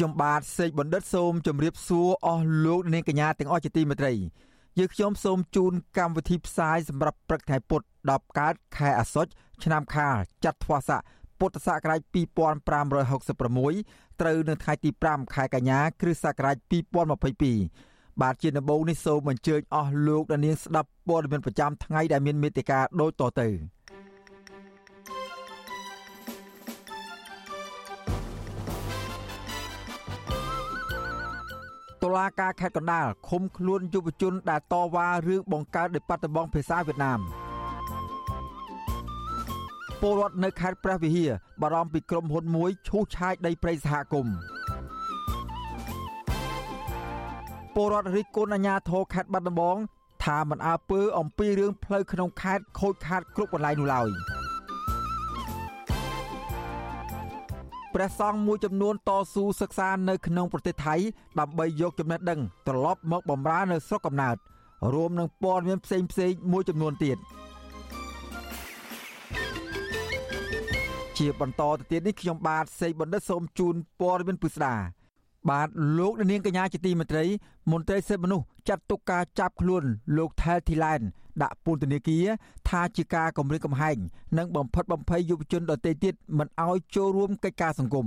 ខ្ញុំបាទសេកបណ្ឌិតសូមជម្រាបសួរអស់លោកអ្នកនាងកញ្ញាទាំងអស់ជាទីមេត្រីយើខ្ញុំសូមជូនកម្មវិធីផ្សាយសម្រាប់ព្រឹកថ្ងៃពុធ10កើតខែអាសត់ឆ្នាំខាលចត្វាស័កពុទ្ធសករាជ2566ត្រូវនៅថ្ងៃទី5ខែកញ្ញាគ្រិស្តសករាជ2022បាទជាដំបូងនេះសូមអញ្ជើញអស់លោកអ្នកនាងស្ដាប់ព័ត៌មានប្រចាំថ្ងៃដែលមានមេត្តាដូចតទៅ លាការខេត្តកណ្ដាលឃុំខ្លួនយុវជនដែលតវ៉ារឿងបង្កើតដេប៉ាតឺម៉ង់ភាសាវៀតណាមពលរដ្ឋនៅខេត្តព្រះវិហារបារម្ភពីក្រុមហ៊ុនមួយឈូសឆាយដីព្រៃសហគមន៍ពលរដ្ឋរិះគន់អាជ្ញាធរខេត្តបាត់ដំបងថាមិនអើពើអំពីរឿងផ្លូវក្នុងខេត្តខូចខាតគ្រប់កន្លែងនោះឡើយ ព្រះសង្ឃមួយចំនួនតស៊ូសិក្សានៅក្នុងប្រទេសថៃដើម្បីយកចំណេះដឹងត្រឡប់មកបម្រើនៅស្រុកកំណើតរួមនឹងព័ត៌មានផ្សេងផ្សេងមួយចំនួនទៀតជាបន្តទៅទៀតនេះខ្ញុំបាទសេកបណ្ឌិតសូមជូនព័ត៌មានពិស្ដា បាទលោកនាងកញ្ញាជាទីមេត្រីមន្ត្រីសិទ្ធិមនុស្សចាត់ទុកការចាប់ខ្លួនលោកថែលធីឡែនដាក់ពន្ធនាគារថាជាការគម្រាមកំហែងនិងបំផិតបំភ័យយុវជនដទៃទៀតមិនឲ្យចូលរួមកិច្ចការសង្គម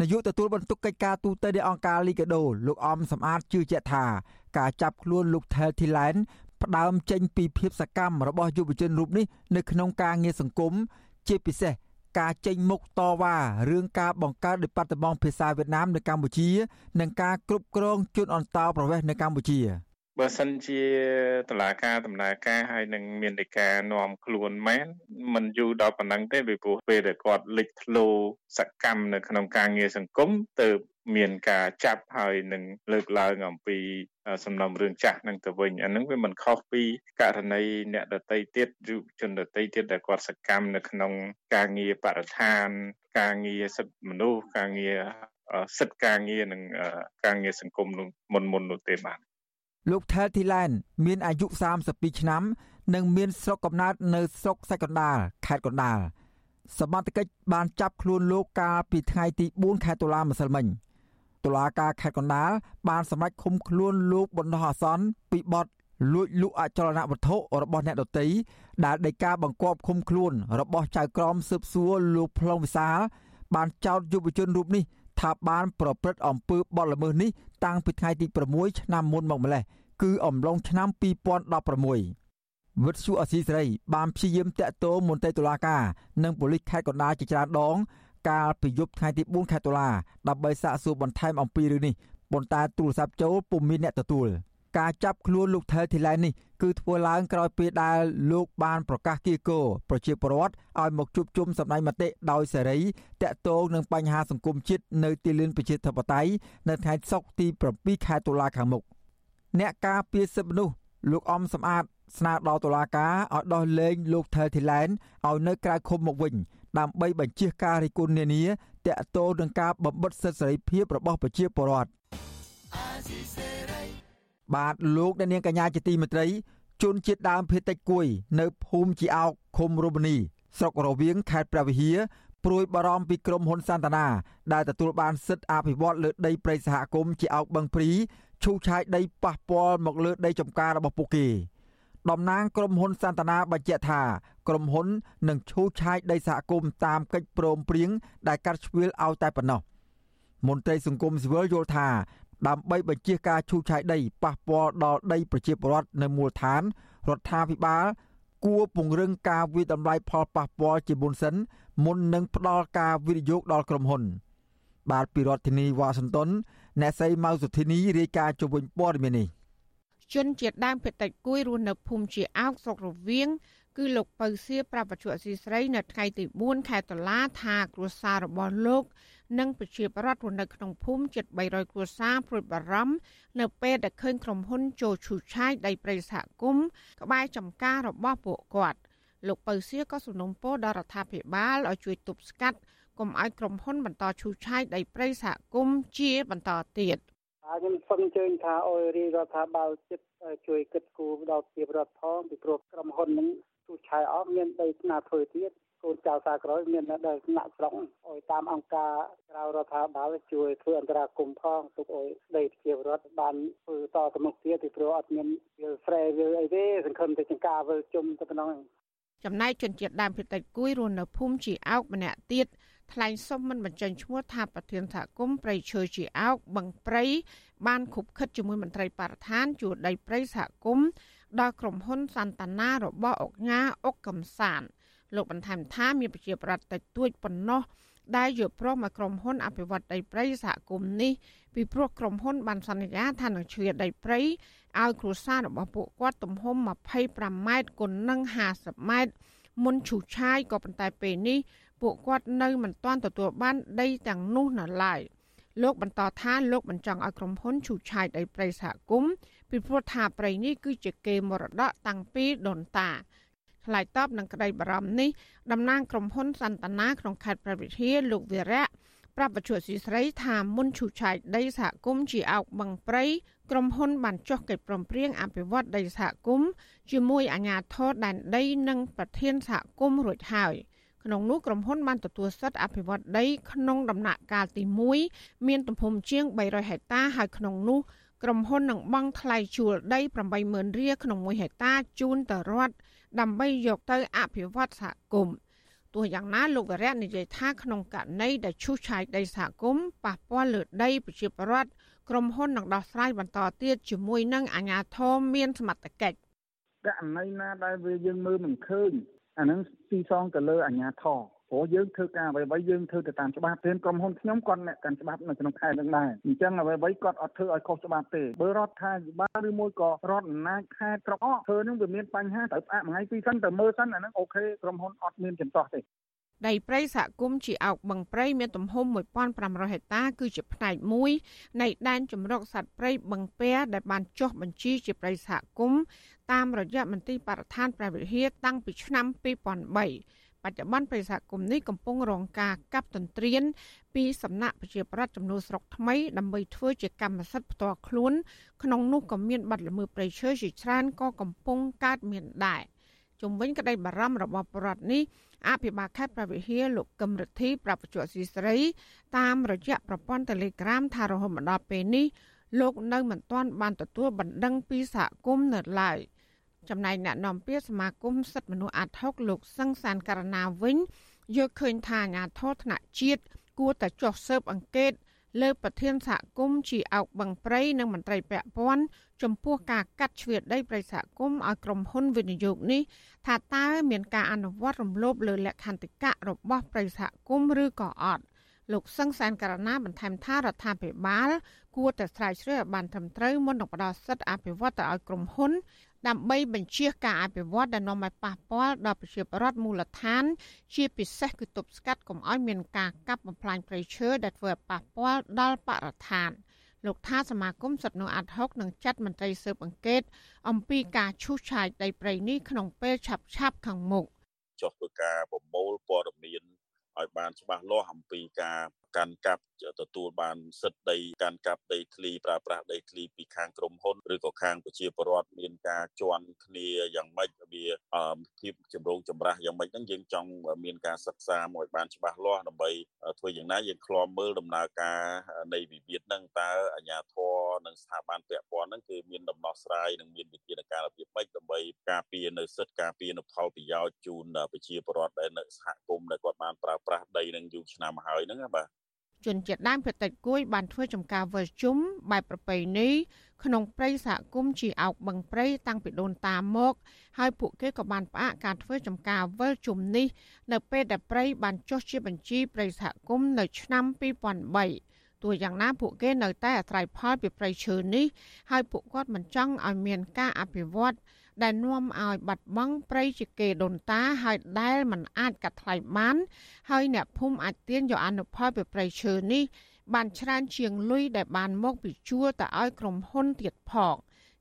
នាយកទទួលបន្ទុកកិច្ចការទូតនៃអង្គការលីកាដូលោកអំសំអាតជឿជាក់ថាការចាប់ខ្លួនលោកថែលធីឡែនផ្ដើមចេញពីភាពសកម្មរបស់យុវជនរូបនេះនៅក្នុងការងារសង្គមជាពិសេស ការចេញមុខតវ៉ារឿងការបង្កើតដេប៉ាតឺម៉ង់ភាសាវៀតណាមនៅកម្ពុជា និងការគ្រប់គ្រងជនអន្តោប្រវេសន៍នៅកម្ពុជាបើសិនជាតឡាការដំណើរការហើយនឹងមាននៃការនាំខ្លួនមែនมันយូរដល់ប៉ុណ្ណឹងទេពីព្រោះពេលដែលគាត់លេចធ្លោសកម្មនៅក្នុងការងារសង្គមទៅ មានការចាប់ហើយនឹងលើកឡើងអំពីសំណុំរឿងចាស់នឹងទៅវិញអានឹងវាមិនខុសពីករណីអ្នកដតីទៀតយុជនដតីទៀតដែលគាត់សកម្មនៅក្នុងការងារបរិស្ថាន ការងារសិទ្ធិមនុស្សការងារសិទ្ធិការងារនិងការងារសង្គមមុនមុននោះទេបាទលោកថែលធីឡែនមានអាយុ32ឆ្នាំ និងមានស្រុកកំណើតនៅស្រុកសាច់កណ្ដាលខេត្តកណ្ដាលសមត្ថកិច្ចបានចាប់ខ្លួនលោកកាលពីថ្ងៃទី4ខែតុលាម្សិលមិញ តុលាការខេត្តកណ្ដាលបានសម្រេចឃុំខ្លួនលោកបណ្ដោះអាសន្នពីបទលួចលក់អចលនវត្ថុរបស់អ្នកដទៃដែលដីកាបង្គាប់ឃុំខ្លួន របស់ចៅក្រមស៊ើបសួរលោកផ្លុងវិសាលបានចោទយុវជនរូបនេះថាបានប្រព្រឹត្តអំពើបទល្មើសនេះតាំងពីថ្ងៃទី6ឆ្នាំមុនមកម្លេះគឺអំឡុងឆ្នាំ2016វិទ្យុអសីសេរីបានព្យាយាមតាក់ទងមន្ត្រីតុលាការនិងប៉ូលីសខេត្តកណ្ដាលជាច្រើនដង កាលពីយប់ថ្ងៃទី4ខែតុលាដើម្បីសាកសួរបន្ថែមអំពីរឿងនេះប៉ុន្តែទូរស័ព្ទចូលពុំមានអ្នកទទួលការចាប់ខ្លួនលោកថែលធីឡែននេះគឺធ្វើឡើងក្រោយពេលដែលលោកបានប្រកាសគៀកោប្រជាពលរដ្ឋឲ្យមកជួបជុំសម្ដែងមតិដោយសេរីតាក់ទងនឹងបញ្ហាសង្គមជាតិនៅទីលានប្រជាធិបតេយ្យនៅថ្ងៃសុក្រទី7ខែតុលាខាងមុខអ្នកការពារសិទ្ធិមនុស្សលោកអំសំអាតស្នើដល់តុលាការឲ្យដោះលែងលោកថែលធីឡែនឲ្យនៅក្រៅឃុំមកវិញដើម្បីបញ្ជាការរិះគន់នានាតាក់ទងនឹងការបំបិទសិទ្ធិសេរីភាពរបស់ប្រជាពលរដ្ឋបាទលោកអ្នកនាងកញ្ញាជាទីមេត្រីជនជាតិដើមភាគតិចគួយ នៅភូមិជាអោកឃុំរមនីស្រុករវៀងខេត្តព្រះវិហារព្រួយបារម្ភពីក្រុមហ៊ុនសន្តានាដែលទទួលបានសិទ្ធិអភិវឌ្ឍលើដីព្រៃសហគមន៍ជាអោកបឹងព្រីឈូសឆាយដីប៉ះពាល់មកលើដីចំការរបស់ពួកគេ តំណាងក្រុមហ៊ុនសន្តានាបញ្ជាក់ថាក្រុមហ៊ុននឹងឈូសឆាយដីសហគមន៍តាមកិច្ចព្រមព្រៀងដែលកាត់ជ្រឿលឲ្យតែប៉ុណ្ណោះមន្ត្រីសង្គមស៊ីវិលយល់ថាដើម្បីបញ្ជាការឈូសឆាយដីប៉ះពាល់ដល់ដីប្រជាពលរដ្ឋនៅមូលដ្ឋានរដ្ឋាភិបាលគួរពង្រឹងការវិតម្លៃផលប៉ះពាល់ជាមុនសិនមុននឹងផ្ដល់ការវិនិយោគដល់ក្រុមហ៊ុន បាទពីរដ្ឋធានីវ៉ាស៊ីនតោនអ្នកស្រីម៉ៅសុធីនីរាយការណ៍ជុំវិញព័ត៌មាននេះ ជនជាតិដើមភាគតិចគួយរស់នៅភូមិជាអោកស្រុករវៀងគឺលោកពៅសៀប្រាប់បច្ចុប្បន្នស៊ីស្រីនៅថ្ងៃទី4ខែតុលាថាគ្រួសាររបស់លោក និងប្រជាប្រដ្ឋរស់នៅក្នុងភូមិជិត300គ្រួសារព្រួយបារម្ភនៅពេលដែលឃើញក្រុមហ៊ុនចូលឈូសឆាយដីព្រៃសហគមន៍ក្បែរចំការរបស់ពួកគាត់លោកពៅសៀក៏សំណូមពរដល់រដ្ឋាភិបាលឲ្យជួយទប់ស្កាត់កុំឲ្យក្រុមហ៊ុនបន្តឈូសឆាយដីព្រៃសហគមន៍ជាបន្តទៀត ខ្ញុំសូមអញ្ជើញថាអយរាជរដ្ឋាភិបាលចិត្តជួយគិតគូរដល់ពីរដ្ឋផងពីព្រោះក្រុមហ៊ុននឹងឈូសឆាយអស់មានដីស្នាធ្វើទៀតកូនចៅសាក្រោយមាននៅដល់ថ្នាក់ស្រុកអយតាមអង្គការក្រៅរដ្ឋាភិបាលជួយធ្វើអន្តរាគមផងទុកអយដីប្រជាពលរដ្ឋបានធ្វើតទៅមុខទៀតពីព្រោះអត់មានវាស្រែវាអីទេសង្ឃឹមតែចង្ការវិលជុំទៅប៉ុណ្ណឹងចំណែកជនជាតិដើមភាគតិចគួយរស់នៅភូមិជាអោកម្នាក់ទៀត ថ្លែងសុំមិនបញ្ចេញឈ្មោះថាប្រធានសហគមន៍ព្រៃឈើជាអោកបឹងព្រៃបានខុបខិតជាមួយមន្ត្រីបរិស្ថានជួដីព្រៃសហគមន៍ដល់ក្រុមហ៊ុនសន្តានារបស់អុកញ៉ាអុកកំសានលោកបន្ថែមថាមានប្រជាប្រដ្ឋតិចតួចប៉ុណ្ណោះដែលយកព្រមឲ្យក្រុមហ៊ុនអភិវឌ្ឍដីព្រៃសហគមន៍នេះពីព្រោះក្រុមហ៊ុនបានសន្យាថានឹងជ្រៀតដីព្រៃឲ្យគ្រួសាររបស់ពួកគាត់ទំហំ25ម៉ែត្រគុណនឹង50ម៉ែត្រមុនឈូសឆាយក៏ប៉ុន្តែពេលនេះ ពួកគាត់នៅមិនទាន់ទទួលបានដីទាំងនោះនៅឡើយលោកបន្តថាលោកបញ្ចង់ឲ្យក្រុមហ៊ុនឈូសឆាយដីព្រៃសហគមន៍ពីព្រោះថាព្រៃនេះគឺជាគេមរតកតាំងពីដូនតាឆ្លើយតបនឹងក្តីបារម្ភនេះតំណាងក្រុមហ៊ុនសន្តានាក្នុងខេត្តព្រះវិហារលោកវិរៈប្រាប់បច្ចុប្បន្នស៊ីស្រីថាមុនឈូសឆាយដីសហគមន៍ជាអោកបឹងព្រៃក្រុមហ៊ុនបានចុះកិច្ចព្រមព្រៀងអភិវឌ្ឍដីសហគមន៍ជាមួយអាជ្ញាធរដែនដីនិងប្រធានសហគមន៍រួចហើយ។ ក្នុងនោះក្រុមហ៊ុនបានទទួលសិទ្ធិអភិវឌ្ឍដីក្នុងដំណាក់កាលទី1មានទំហំជាង300ហិកតាហើយក្នុងនោះក្រុមហ៊ុននឹងបង់ថ្លៃជួលដី80000រៀលក្នុង1ហិកតាជូនទៅរដ្ឋដើម្បីយកទៅអភិវឌ្ឍសហគមន៍ទោះយ៉ាងណាលោកវរៈនិយាយថាក្នុងករណីដែលឈូសឆាយដីសហគមន៍ប៉ះពាល់លើដីប្រជាពលរដ្ឋក្រុមហ៊ុននឹងដោះស្រាយបន្តទៀតជាមួយនឹងអាជ្ញាធរមានសមត្ថកិច្ចករណីណាដែលវាយើងមើលមិនឃើញ អាហ្នឹងទីសងទៅលើអាជ្ញាធរព្រោះយើងធ្វើការអ្វីៗយើងធ្វើទៅតាមច្បាប់ព្រមក្រុមហ៊ុនខ្ញុំគាត់អ្នកកាន់ច្បាប់នៅក្នុងខេត្តនឹងដែរអញ្ចឹងអ្វីៗគាត់អត់ធ្វើឲ្យខុសច្បាប់ទេបើរដ្ឋាភិបាលឬមួយក៏រដ្ឋអំណាចខេត្តស្រុកអស់ធ្វើនឹងវាមានបញ្ហាត្រូវផ្អាកមួយថ្ងៃពីរសិនទៅមើលសិនអាហ្នឹងអូខេក្រុមហ៊ុនអត់មានចំទាស់ទេ ដីព្រៃសហគមន៍ជាអោកបឹងព្រៃមានទំហំ1500ហិកតាគឺជាផ្នែកមួយនៃដែនជម្រកសត្វព្រៃបឹងពែដែលបានចុះបញ្ជីជាព្រៃសហគមន៍តាមរយៈមន្ទីរបរិស្ថានព្រះវិហារតាំងពីឆ្នាំ2003បច្ចុប្បន្នព្រៃសហគមន៍នេះកំពុងរងការកាប់ទន្ទ្រានពីសំណាក់ប្រជាប្រដ្ឋចំនួនស្រុកថ្មីដើម្បីធ្វើជាកម្មសិទ្ធិផ្ទាល់ខ្លួនក្នុងនោះក៏មានបាត់ល្មើសព្រៃឈើជាច្រើនក៏កំពុងកើតមានដែរជំវិញក្តីបារម្ភរបស់ប្រដ្ឋនេះ អភិបាលខេត្តប្រវិហារលោកកឹមរិទ្ធីប្រាប់បច្ចុប្បន្នស៊ីស្រីតាមរយៈប្រព័ន្ធ Telegram ថារហូតមកដល់ពេលនេះលោកនៅមិនទាន់បានទទួលបណ្ដឹងពីសហគមន៍នៅឡើយចំណែកអ្នកនាំពាក្យសមាគមសិទ្ធិមនុស្សអាត់ហុកលោកសង្សានករណាវិញយកឃើញថាអាញាធរថ្នាក់ជាតិគួរតែចុះស៊ើបអង្កេត លើប្រធានសហគមន៍ជាអោកបឹងព្រៃនិងមន្ត្រីពាក់ព័ន្ធចំពោះការកាត់ជ្រៀតដីព្រៃសហគមន៍ឲ្យក្រុមហ៊ុនវិនិយោគនេះថាតើមានការអនុវត្តរំលោភលើលក្ខន្តិកៈរបស់ព្រៃសហគមន៍ឬក៏អត់លោកសង្សានករណាបន្ថែមថារដ្ឋាភិបាលគួរតែស្រាវជ្រាវឲ្យបានត្រឹមត្រូវមុននឹងផ្ដល់សិទ្ធិអភិវឌ្ឍទៅឲ្យក្រុមហ៊ុន ដើម្បីបញ្ជាការអភិវឌ្ឍដែលនាំឲ្យប៉ះពាល់ដល់ប្រជាពលរដ្ឋមូលដ្ឋាន ជាពិសេសគឺទប់ស្កាត់កុំឲ្យមានការកាប់បំផ្លាញព្រៃឈើដែលធ្វើឲ្យប៉ះពាល់ដល់បរិស្ថានលោកថាសមាគមសិទ្ធិមនុស្សអាត់ហុកនឹងចាត់មន្ត្រីស៊ើបអង្កេត អំពីការឈូសឆាយដីព្រៃនេះក្នុងពេលឆាប់ឆាប់ខាងមុខចុះធ្វើការប្រមូលព័ត៌មានឲ្យបានច្បាស់លាស់អំពីការកាន់កាប់ទទួលបានសិទ្ធិដីកាន់កាប់ដីធ្លីប្រើប្រាស់ដីធ្លីពីខាងក្រុមហ៊ុនឬក៏ខាងប្រជាពលរដ្ឋមានការជន់គ្នាយ៉ាងម៉េចវាភាពចម្រូងចម្រាសយ៉ាងម៉េចហ្នឹងយើងចង់មានការសិក្សាមកបានច្បាស់លាស់ដើម្បីធ្វើយ៉ាងណាយើងឃ្លាំមើលដំណើរការនៃវិវាទហ្នឹងតើអាជ្ញាធរនិងស្ថាប័នពាក់ព័ន្ធហ្នឹងគឺមានដំណោះស្រាយនិងមានវិធានការរបៀបម៉េចដើម្បីការពារនៅសិទ្ធិការពារនៅផលប្រយោជន៍ជូនប្រជាពលរដ្ឋដែលនៅសហគមន៍ដែលគាត់បានប្រើប្រាស់ដីនឹងយូរឆ្នាំហើយហ្នឹងបាទ ជនជាតិដើមភាគតិចគួយបានធ្វើចំការវិលជុំបែបប្រពៃណីក្នុងព្រៃសហគមន៍ជាអោកបឹងព្រៃតាំងពីដូនតាមក ហើយពួកគេក៏បានផ្អាកការធ្វើចំការវិលជុំនេះ នៅពេលដែលព្រៃបានចុះជាបញ្ជីព្រៃសហគមន៍នៅឆ្នាំ2003ទោះយ៉ាងណាពួកគេនៅតែអាស្រ័យផលពីព្រៃឈើនេះហើយពួកគាត់មិនចង់ឲ្យមានការអភិវឌ្ឍ ដែលនាំឲ្យបាត់បង់ព្រៃជាគេដូនតាហើយដែលមិនអាចកាត់ថ្លៃបាន ហើយអ្នកភូមិអាចទាញយកអនុផលពីព្រៃឈើនេះបានច្រើនជាងលុយដែលបានមកពីជួលទៅឲ្យក្រុមហ៊ុនទៀតផង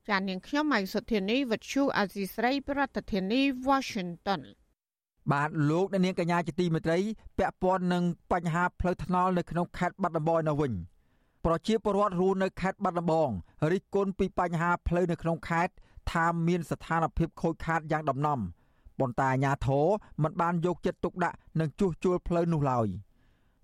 ចាននាងខ្ញុំម៉ៃសុធានីវិទ្យុអាស៊ីស្រី ប្រធានាធិបតី Washington បាទលោកអ្នកនាងកញ្ញាជាទីមេត្រីពាក់ព័ន្ធនឹងបញ្ហាផ្លូវថ្នល់នៅក្នុងខេត្តបាត់ដំបងនៅវិញប្រជាពលរដ្ឋរស់នៅខេត្តបាត់ដំបងរិះគន់ពីបញ្ហាផ្លូវនៅក្នុងខេត្ត ថាមានស្ថានភាពខូចខាតយ៉ាងដំណំប៉ុន្តែអាជ្ញាធរមិនបានយកចិត្តទុកដាក់និងជួសជុលផ្លូវនោះឡើយ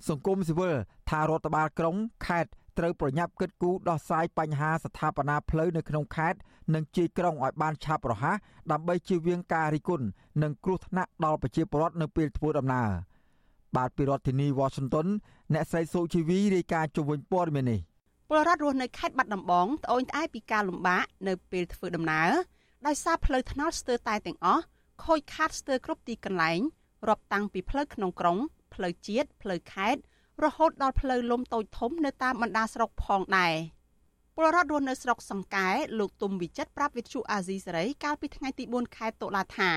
សង្គមស៊ីវិលថារដ្ឋបាលក្រុងខេត្តត្រូវប្រញាប់គិតគូរដោះស្រាយបញ្ហាស្ថាបនាផ្លូវនៅក្នុងខេត្តនិងជាយក្រុងឲ្យបានឆាប់រហ័សដើម្បីជៀសវាងការរិះគន់និងគ្រោះថ្នាក់ដល់ប្រជាពលរដ្ឋនៅពេលធ្វើដំណើរបាទពីរដ្ឋធានី Washington អ្នកស្រីសុជីវីរាយការណ៍ជុំវិញព័ត៌មាននេះ ពលរដ្ឋរស់នៅខេត្តបាត់ដំបងត្អូញត្អែពីការលំបាកនៅពេលធ្វើដំណើរដោយសារផ្លូវថ្នល់ស្ទើរតែទាំងអស់ខូចខាតស្ទើរគ្រប់ទីកន្លែងរាប់តាំងពីផ្លូវក្នុងក្រុងផ្លូវជាតិផ្លូវខេត្តរហូតដល់ផ្លូវលំតូចធំនៅតាមបណ្ដាស្រុកផងដែរពលរដ្ឋរស់នៅស្រុកសង្កែលោកទុំវិចិត្រប្រាប់វិទ្យុអាស៊ីសេរីកាលពីថ្ងៃទី4ខែតុលាថា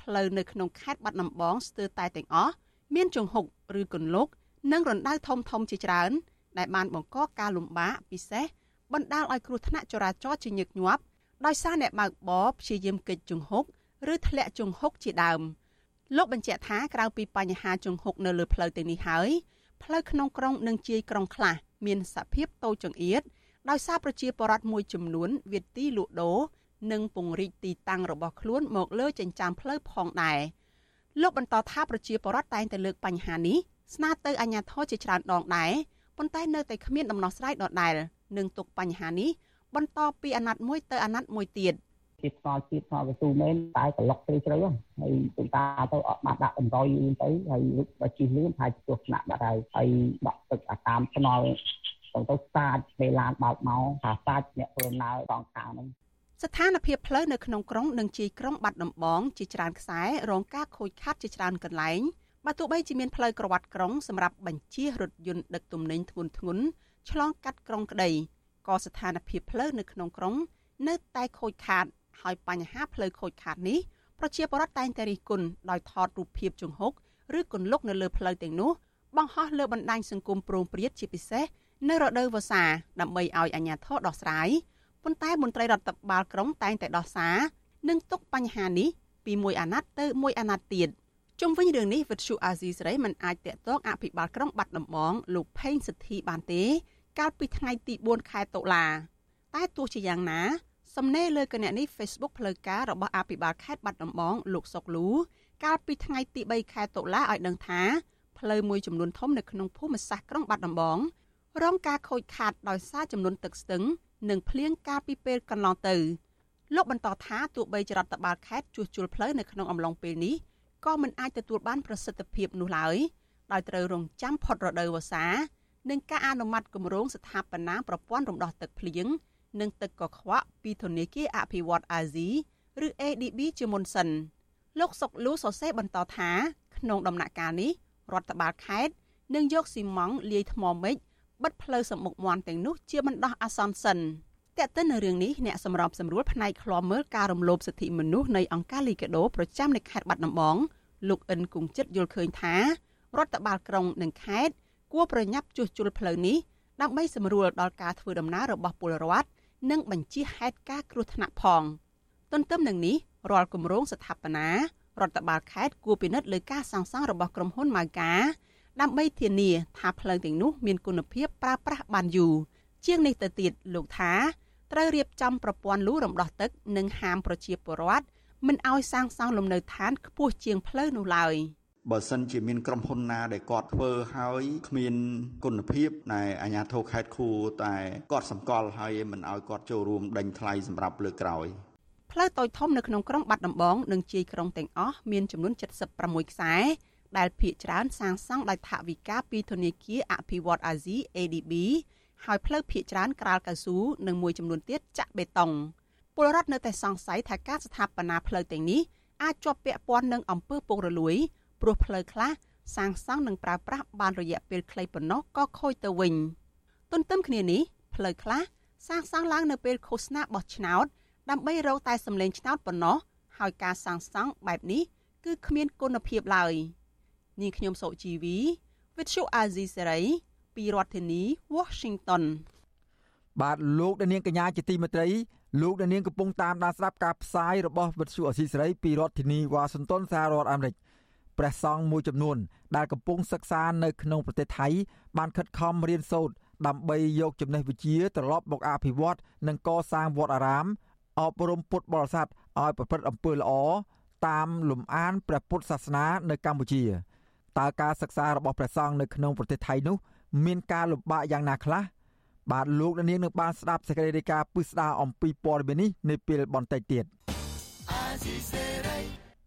ផ្លូវនៅក្នុងខេត្តបាត់ដំបងស្ទើរតែទាំងអស់មានជង្ហុកឬកន្លុកនិងរណ្ដៅធំធំជាច្រើន ដែលបានបង្កការលំបាកពិសេសបណ្ដាលឲ្យគ្រោះថ្នាក់ចរាចរណ៍ជាញឹកញាប់ដោយសារអ្នកបើកបរព្យាយាមគេចជង្ហុកឬធ្លាក់ជង្ហុកជាដើមលោកបញ្ជាក់ថាក្រៅពីបញ្ហាជង្ហុកនៅលើផ្លូវទាំងនេះហើយផ្លូវក្នុងក្រុងនិងជាយក្រុងខ្លះមានសភាពតូចចង្អៀតដោយសារប្រជាពលរដ្ឋមួយចំនួនវាទីលក់ដូរនិងពង្រីកទីតាំងរបស់ខ្លួនមកលើចិញ្ចើមផ្លូវផងដែរលោកបន្តថាប្រជាពលរដ្ឋតែងតែលើកបញ្ហានេះស្នើទៅអាជ្ញាធរជាច្រើនដងដែរ ប៉ុន្តែនៅតែគ្មានដំណោះស្រាយដដែលនឹងទុកបញ្ហានេះបន្តពីអាណត្តិមួយទៅអាណត្តិមួយទៀត។ជាស្គាល់ជាតិស្គាល់កស៊ូមែនតែក្លុកជ្រៅជ្រៅហើយទៅតាទៅអត់បានដាក់តម្រុយលឿនទៅហើយរុចបើជិះលឿនហើយជួសថ្នាក់បាត់ហើយហើយដក់ទឹកអាតាមថ្នល់ទៅទៅសាចពេលឡានបើកមកថាសាចអ្នកធ្វើដំណើរកងខាងហ្នឹងស្ថានភាពផ្លូវនៅក្នុងក្រុងនិងជាយក្រុងបាត់ដំបងជាច្រើនខ្សែរងការខូចខាតជាច្រើនកន្លែង បើទោះបីជាមានផ្លូវក្រវ៉ាត់ក្រុងសម្រាប់បញ្ជិះរថយន្តដឹកទំនិញធ្ងន់ធ្ងរឆ្លងកាត់ក្រុងក្តីក៏ស្ថានភាពផ្លូវនៅក្នុងក្រុង នៅតែខូចខាតហើយបញ្ហាផ្លូវខូចខាតនេះប្រជាពលរដ្ឋតែងតែរិះគន់ដោយថតរូបភាពជង្ហុកឬកន្លុកនៅលើផ្លូវទាំងនោះបង្ហោះលើបណ្ដាញសង្គមប្រងព្រាតជាពិសេសនៅរដូវវស្សាដើម្បីឲ្យអាជ្ញាធរដោះស្រាយប៉ុន្តែមន្ត្រីរដ្ឋបាលក្រុងតែងតែដោះសារនិងទុកបញ្ហានេះពីមួយអាណត្តិទៅមួយអាណត្តិទៀត ជុំវិញរឿងនេះវិទ្យុអាស៊ីសេរីមិនអាចតាក់ទងអភិបាលក្រុងបាត់ដំបងលោកផេងសិទ្ធិបានទេ កាលពីថ្ងៃទី4ខែតុលាតែទោះជាយ៉ាងណា សំណេរលើគណនី Facebook ផ្លូវការរបស់អភិបាលខេត្តបាត់ដំបងលោកសុកលូកាលពីថ្ងៃទី3ខែតុលាឲ្យដឹងថាផ្លូវមួយចំនួនធំនៅក្នុងភូមិសាស្ត្រក្រុងបាត់ដំបងរងការខូចខាតដោយសារចំនួនទឹកស្ទឹង និងភ្លៀងកាលពីពេលកន្លងទៅលោកបន្តថាទោះបីចរដ្ឋបាលខេត្តជួសជុលផ្លូវនៅក្នុងអំឡុងពេលនេះ ក៏មិនអាចទទួលបានប្រសិទ្ធភាពនោះឡើយដោយត្រូវរងចាំផុតរដូវវស្សានិងការអនុម័តគម្រោងស្ថាបនាប្រព័ន្ធរំដោះទឹកភ្លៀងនិងទឹកកខ្វក់ពីធនាគារអភិវឌ្ឍអាស៊ីឬ ADB ជាមុនសិនលោកសុកលូសរសេរបន្តថាក្នុងដំណាក់កាលនេះរដ្ឋបាលខេត្តនឹងយកស៊ីម៉ង់លាយថ្មមិចបិទផ្លូវសម្មុខមាន់ទាំងនោះជាបណ្ដោះអាសន្នសិន តែកតិននៅរឿងនេះអ្នកសម្របសម្រួលផ្នែកឃ្លាំមើលការរំលោភសិទ្ធិមនុស្សនៃអង្គការលីកាដូប្រចាំនៅខេត្តបាត់ដំបងលោកអិនគង្ជិតយល់ឃើញថារដ្ឋបាលក្រុងនិងខេត្តគួរប្រញាប់ជួសជុលផ្លូវនេះដើម្បីសម្រួលដល់ការធ្វើដំណើររបស់ពលរដ្ឋនិងបញ្ជាហេតុការគ្រោះថ្នាក់ផងទន្ទឹមនឹងនេះរាល់គម្រោងស្ថាបនារដ្ឋបាលខេត្តគួរពិនិត្យលើការសាងសង់របស់ក្រុមហ៊ុនម៉ៅកាដើម្បីធានាថាផ្លូវទាំងនោះមានគុណភាពប្រើប្រាស់បានយូរជាងនេះទៅទៀតលោកថា ត្រូវរៀបចំប្រព័ន្ធលូរំដោះទឹក និងហាមប្រជាពលរដ្ឋមិនឲ្យសាងសង់លំនៅឋានខ្ពស់ជាងផ្លូវនោះឡើយ។បើសិនជាមានក្រុមហ៊ុនណាដែលគាត់ធ្វើហើយគ្មានគុណភាពណែអាជ្ញាធរខេត្តគួរតែគាត់សម្គាល់ហើយមិនឲ្យគាត់ចូលរួមដេញថ្លៃសម្រាប់លើកក្រោយផ្លូវតូចធំនៅក្នុងក្រុងបាត់ដំបងនិងជាយក្រុងទាំងអស់មានចំនួន76ខ្សែដែលភាគច្រើនសាងសង់ដោយថវិកាពីធនាគារអភិវឌ្ឍអាស៊ី ADB ហើយផ្លូវភាគច្រើនក្រាលកៅស៊ូនិងមួយចំនួនទៀតចាក់បេតុងពលរដ្ឋនៅតែសង្ស័យថាការស្ថាបនាផ្លូវទាំងនេះអាចជាប់ពាក់ព័ន្ធនឹងអំពើពុករលួយព្រោះផ្លូវខ្លះសាងសង់និងប្រើប្រាស់បានរយៈពេលខ្លីប៉ុណ្ណោះក៏ខូចទៅវិញទន្ទឹមគ្នានេះផ្លូវខ្លះសាងសង់ឡើងនៅពេលឃោសនាបោះឆ្នោតដើម្បីរកតែសម្លេងឆ្នោតប៉ុណ្ណោះហើយការសាងសង់បែបនេះគឺគ្មានគុណភាពឡើយនាងខ្ញុំសុជីវី Vithu Azizi Serai ពីរដ្ឋធានី Washington បាទលោកដានាងកញ្ញាជាទីមេត្រីលោកដានាងកំពុងតាមដានស្ដាប់ការផ្សាយរបស់វិទ្យុអស៊ីសេរីពីរដ្ឋធានីវ៉ាស៊ីនតោនសហរដ្ឋអាមេរិកព្រះសង្ឃមួយចំនួន ដែលកំពុងសិក្សានៅក្នុងប្រទេសថៃបានខិតខំរៀនសូត្រដើម្បីយកចំណេះវិជ្ជាត្រឡប់មកអភិវឌ្ឍនិងកសាងវត្តអារាមអប់រំពុទ្ធបរិស័ទឲ្យប្រព្រឹត្តអំពើល្អតាមលំអានព្រះពុទ្ធសាសនានៅកម្ពុជាតើការសិក្សារបស់ព្រះសង្ឃនៅក្នុងប្រទេសថៃនោះ មានការលំបាកយ៉ាងណាខ្លះបាទលោកនាងនឹងបានស្ដាប់សេចក្តីរាយការណ៍ពិស្ដារអំពីព័ត៌មាននេះនៅពេលបន្តិចទៀត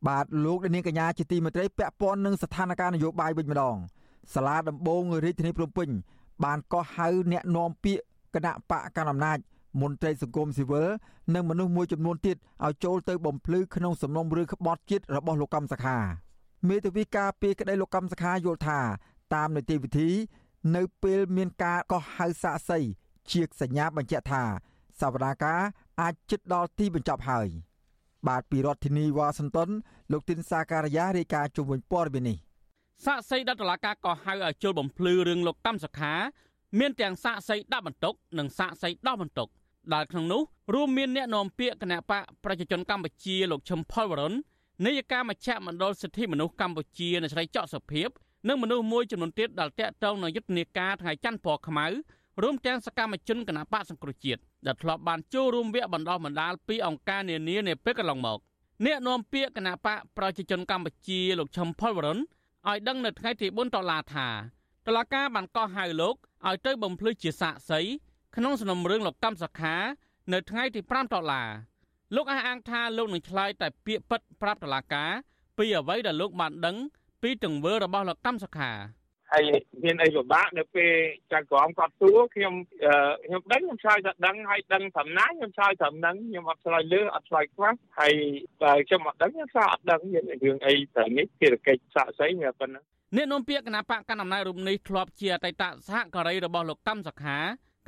បាទលោកនាងកញ្ញាជាទីមេត្រីពាក់ព័ន្ធនឹងស្ថានភាពនយោបាយវិញម្ដងសាលាដំបងរាជធានីភ្នំពេញ បានកោះហៅអ្នកនាំពាក្យគណៈបកកណ្ដាលអំណាចមន្ត្រីសង្គមស៊ីវិលនិងមនុស្សមួយចំនួនទៀតឲ្យចូលទៅបំភ្លឺក្នុងសំណុំរឿងក្បត់ជាតិរបស់លោកកម្មសខាមេធាវីការពីក្តីលោកកម្មសខាយល់ថាតាមនីតិវិធី នៅពេលមានការកោះហៅសាកសីជាសញ្ញាបញ្ជាក់ថាសវនាការអាចជិតដល់ទីបញ្ចប់ហើយ បាទពីរដ្ឋធានីវ៉ាស៊ីនតោនលោកទីនសាការីយ៉ារាយការណ៍ជុំវិញព័ត៌មាននេះសាកសីដល់តុលាការក៏ហៅឲ្យជុលបំភ្លឺរឿងលោកកម្មសខា មានទាំងសាកសីដាក់បន្ទុកនិងសាកសីដោះបន្ទុកដែលក្នុងនោះរួមមានអ្នកនាំពាក្យគណៈបកប្រជាជនកម្ពុជាលោកឈឹមផលវរុននាយកាមជ្ឈមណ្ឌលសិទ្ធិមនុស្សកម្ពុជានៅស្រីចော့សុភាព និងមនុស្សមួយចំនួនទៀតដែលតាក់ទងនឹងយុទ្ធនាការថ្ងៃច័ន្ទពណ៌ខ្មៅរួមទាំងសកម្មជនគណៈបកសង្គ្រោះជាតិដែលធ្លាប់បានចូលរួមវគ្គបណ្ដោះបណ្ដាលពីអង្គការនានានៅពេលកន្លងមកអ្នកនាំពាក្យគណៈបកប្រជាជនកម្ពុជាលោកឈឹមផលវរុនឲ្យដឹងនៅថ្ងៃទី4ដុល្លារថាតឡាការបានកោះហៅលោកឲ្យទៅបំភ្លឺជាសាកសីក្នុងសំណុំរឿងលោកកម្មសខានៅថ្ងៃទី5ដុល្លារលោកអះអាងថាលោកនឹងឆ្លើយតែពាក្យពិតប្រាប់តឡាការពីអ្វីដែលលោកបានដឹង ពីទង្វើរបស់លោកកម្មសខាហើយមានអីពិបាកនៅពេលចៅក្រមគាត់សួរខ្ញុំខ្ញុំដឹងខ្ញុំឆ្លើយថាដឹងហើយដឹងត្រឹមណាខ្ញុំឆ្លើយត្រឹមហ្នឹងខ្ញុំអត់ឆ្លើយលើអត់ឆ្លើយខ្វះហើយបើខ្ញុំអត់ដឹងខ្ញុំឆ្លើយអត់ដឹងមានរឿងអីតែនេះភារកិច្ចសាក់សីមានប៉ុណ្ណឹងអ្នកនាំពាក្យគណៈបកកណ្ដាលអំណាចរូបនេះធ្លាប់ជាអតីតសហការីរបស់លោកកម្មសខា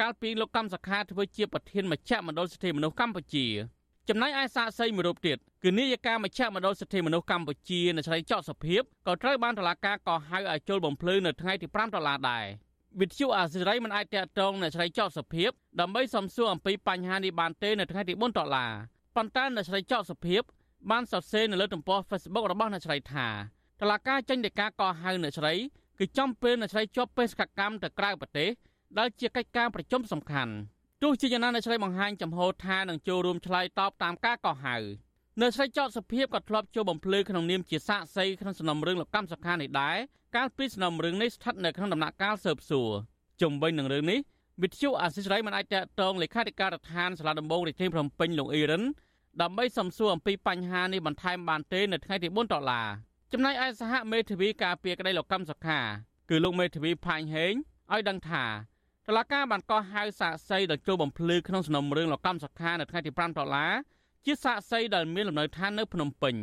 កាលពីលោកកម្មសខាធ្វើជាប្រធានមជ្ឈមណ្ឌលសិទ្ធិមនុស្សកម្ពុជា ចំណែកឯសាកសីមួយរូបទៀតគឺនាយកាមជ្ឈមណ្ឌលសិទ្ធិមនុស្សកម្ពុជានៅស្រីចော့សុភាពក៏ត្រូវបានតុលាការកោះហៅឲ្យចូលបំភ្លឺនៅថ្ងៃទី5ដុល្លារដែរវិទ្យុអាស៊ីរីមិនអាចតាក់ទងនៅស្រីចော့សុភាពដើម្បីសំសួរអំពីបញ្ហានេះបានទេនៅថ្ងៃទី4ដុល្លារប៉ុន្តែនៅស្រីចော့សុភាពបានសរសេរនៅលើទំព័រ Facebook របស់អ្នកស្រីថាតឡាការចេញដីកាកោះហៅអ្នកស្រីគឺចំពេលអ្នកស្រីជាប់បេសកកម្មទៅក្រៅប្រទេសដែលជាកិច្ចការប្រជុំសំខាន់ ទោះជាយ៉ាងណាអ្នកស្រីបង្ហាញចំហថានឹងចូលរួមឆ្លើយតបតាមការកោះហៅនៅស្រីចော့សុភាពក៏ធ្លាប់ចូលបំភ្លឺក្នុងនាមជាសាកសីក្នុងសំណុំរឿងលោកកម្មសុខានេះដែរកាលពីសំណុំរឿងនេះស្ថិតនៅក្នុងដំណាក់កាលស៊ើបសួរជំវិញនឹងរឿងនេះវិទ្យុអាស៊ីសេរីមិនអាចតតងលេខាធិការដ្ឋានសាលាដំបងរាជធានីភ្នំពេញលោកអ៊ីរ៉ានដើម្បីសំសួរអំពីបញ្ហានេះបន្ថែមបានទេនៅថ្ងៃទី4ដុល្លារចំណែកឯសហមេធាវីការពារក្តីលោកកម្មសុខាគឺលោកមេធាវីផាញ់ហេងឲ្យដឹងថា តឡាការបានកោះហៅសាកសីដល់ចូលបំភ្លឺក្នុងសំណុំរឿងលោកកម្មសុខានៅថ្ងៃទី5ដុល្លារជាសាកសីដែលមានលំនៅឋាននៅភ្នំពេញ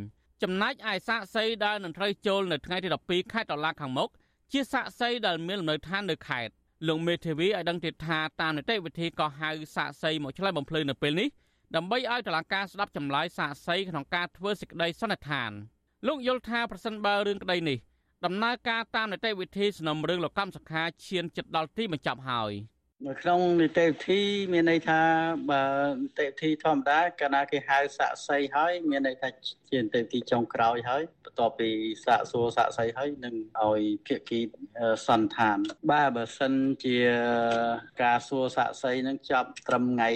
ចំណែកឯសាកសីដែលនឹងត្រូវចូលនៅថ្ងៃទី12ខែតុលាខាងមុខជាសាកសីដែលមានលំនៅឋាននៅខេត្តលោកមេធាវីឲ្យដឹងទៀតថាតាមនីតិវិធីកោះហៅសាកសីមកឆ្លើយបំភ្លឺនៅពេលនេះដើម្បីឲ្យតុលាការស្ដាប់ចម្លើយសាកសីក្នុងការធ្វើសេចក្តីសន្និដ្ឋានលោកយល់ថាប្រសិនបើរឿងក្តីនេះ ដំណើរការតាមនីតិវិធីសំណុំរឿងលោកកម្មសខាឈានចិត្តដល់ទីបញ្ចប់ហើយនៅក្នុងនីតិវិធីមានន័យថាបើនីតិវិធីធម្មតាកាលណាគេហៅសាក់សីហើយមានន័យថាជានីតិវិធីចុងក្រោយហើយបន្ទាប់ពីសាក់សួរសាក់សីហើយនឹងឲ្យភាគីសន្តានបើបើសិនជាការសួរសាក់សីនឹងចាប់ត្រឹមថ្ងៃ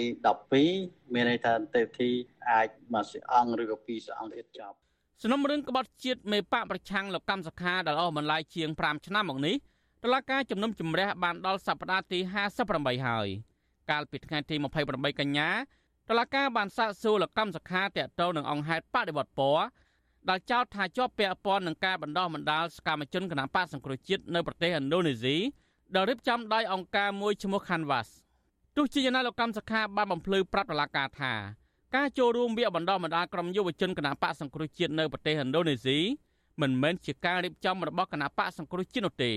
12មានន័យថានីតិវិធីអាចមួយសអង្គឬក៏ពីរសអង្គទៀតចប់ សំណុំរឿងក្បត់ជាតិមេបកប្រឆាំងលោកកម្មសខាដែលអស់បន្លាយជាង5ឆ្នាំមកនេះតឡការជំនុំជម្រះបានដល់សប្តាហ៍ទី58ហើយកាលពីថ្ងៃទី28កញ្ញាតឡការបានសាកសួរលោកកម្មសខាតាក់ទងនឹងអង្គហេតុបដិវត្តពណ៌ដែលចោទថាជាប់ពាក់ព័ន្ធនឹងការបណ្ដោះបណ្ដាលសកម្មជនគណបកសង្គ្រោះជាតិនៅប្រទេសឥណ្ឌូនេស៊ីដែលរៀបចំដោយអង្គការមួយឈ្មោះ Canvas ទោះជាយ៉ាងណាលោកកម្មសខាបានបំភ្លឺប្រាប់តឡការថា ការចូលរួមវគ្គបណ្ដុះបណ្ដាលក្រុមយុវជនគណបកសង្គ្រោះជាតិនៅប្រទេសឥណ្ឌូនេស៊ីមិនមែនជាការរៀបចំរបស់គណបកសង្គ្រោះជាតិនោះទេ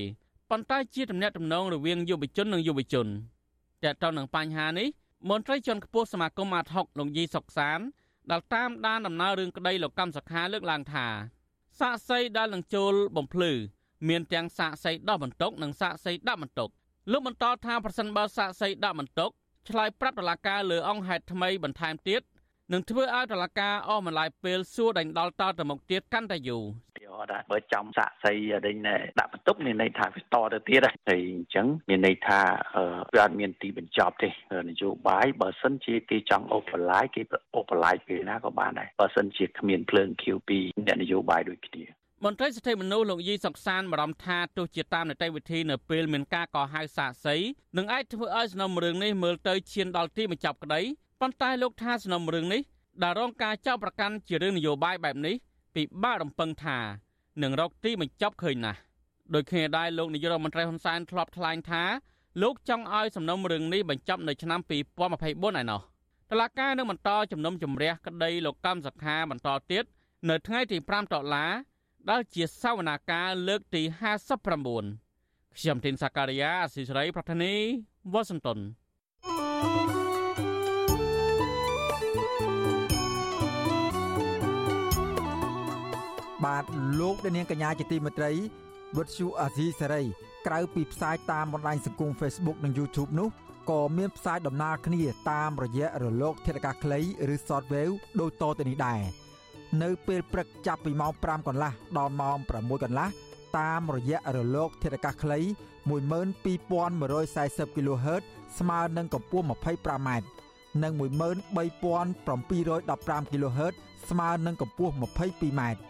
ប៉ុន្តែជាទំនាក់ទំនងរវាងយុវជននិងយុវជនតើតើនឹងបញ្ហានេះមន្ត្រីជាន់ខ្ពស់សមាគមអាត60លោកយីសុកសានដែលតាមដានដំណើររឿងក្តីលោកកម្មសខាលើកឡើងថាសាកសីដែលនឹងចូលបំភ្លឺមានទាំងសាកសីដោះបន្ទុកនិងសាកសីដាក់បន្ទុកលោកបន្តថាប្រសិនបើសាកសីដាក់បន្ទុកឆ្លើយប្រាប់តុលាការលើអង្គហេតុថ្មីបន្ថែមទៀត នឹងធ្វើឲ្យតុលាការអស់បន្លាយពេលសួរដេញដោលតទៅមុខទៀតកាន់តែយូរដែរបើចំសាក់សីដេញដាក់បន្ទប់មានន័យថាវាតទៅទៀតហើយអញ្ចឹងមានន័យថាវាអត់មានទីបញ្ចប់ទេនយោបាយបើសិនជាគេចង់អូបឡាយគេអូបឡាយពេលណាក៏បានដែរបើសិនជាគ្មានភ្លើង Q2 អ្នកនយោបាយដូចគ្នាមន្ត្រីសិទ្ធិមនុស្សលោកយីសុកសានបារម្ភថាទោះជាតាមនីតិវិធីនៅពេលមានការកោះហៅសាកសីនឹងអាចធ្វើឲ្យសំណុំរឿងនេះមើលទៅឈានដល់ទីបញ្ចប់ក្តី ប៉ុន្តែលោកថាសំណុំរឿងនេះដែលរងការចោទប្រកាន់ជារឿងនយោបាយបែបនេះពិបាករំពឹងថានឹងរកទីបញ្ចប់ឃើញណាស់ដោយគ្នាដែរលោកនាយករដ្ឋមន្ត្រីហ៊ុនសែនធ្លាប់ថ្លែងថាលោកចង់ឲ្យសំណុំរឿងនេះបញ្ចប់នៅឆ្នាំ2024ឯណោះតឡាការនឹងបន្តជំនុំជម្រះក្តីលោកកម្មសខាបន្តទៀតនៅថ្ងៃទី5តុលាដែលជាសវនាការលើកទី59ខ្ញុំធីនសាការីយ៉ាអស៊ីសេរីប្រធានីវ៉ាស៊ីនតោន បាទលោកនាងកញ្ញាជាទីមេត្រីវិទ្យុអាស៊ីសេរីក្រៅពីផ្សាយតាមបណ្ដាញសង្គម Facebook និង YouTube នោះក៏មានផ្សាយដំណើរគ្នាតាមរយៈរលក ធាតុអាកាសខ្លីឬ Shortwave ដូចតទៅនេះដែរនៅពេលព្រឹកចាប់ពីម៉ោង5កន្លះដល់ម៉ោង6កន្លះតាមរយៈរលក ធាតុអាកាសខ្លី12140 kHz ស្មើនឹងកម្ពស់ 25m និង13715 kHz ស្មើនឹងកម្ពស់ 22m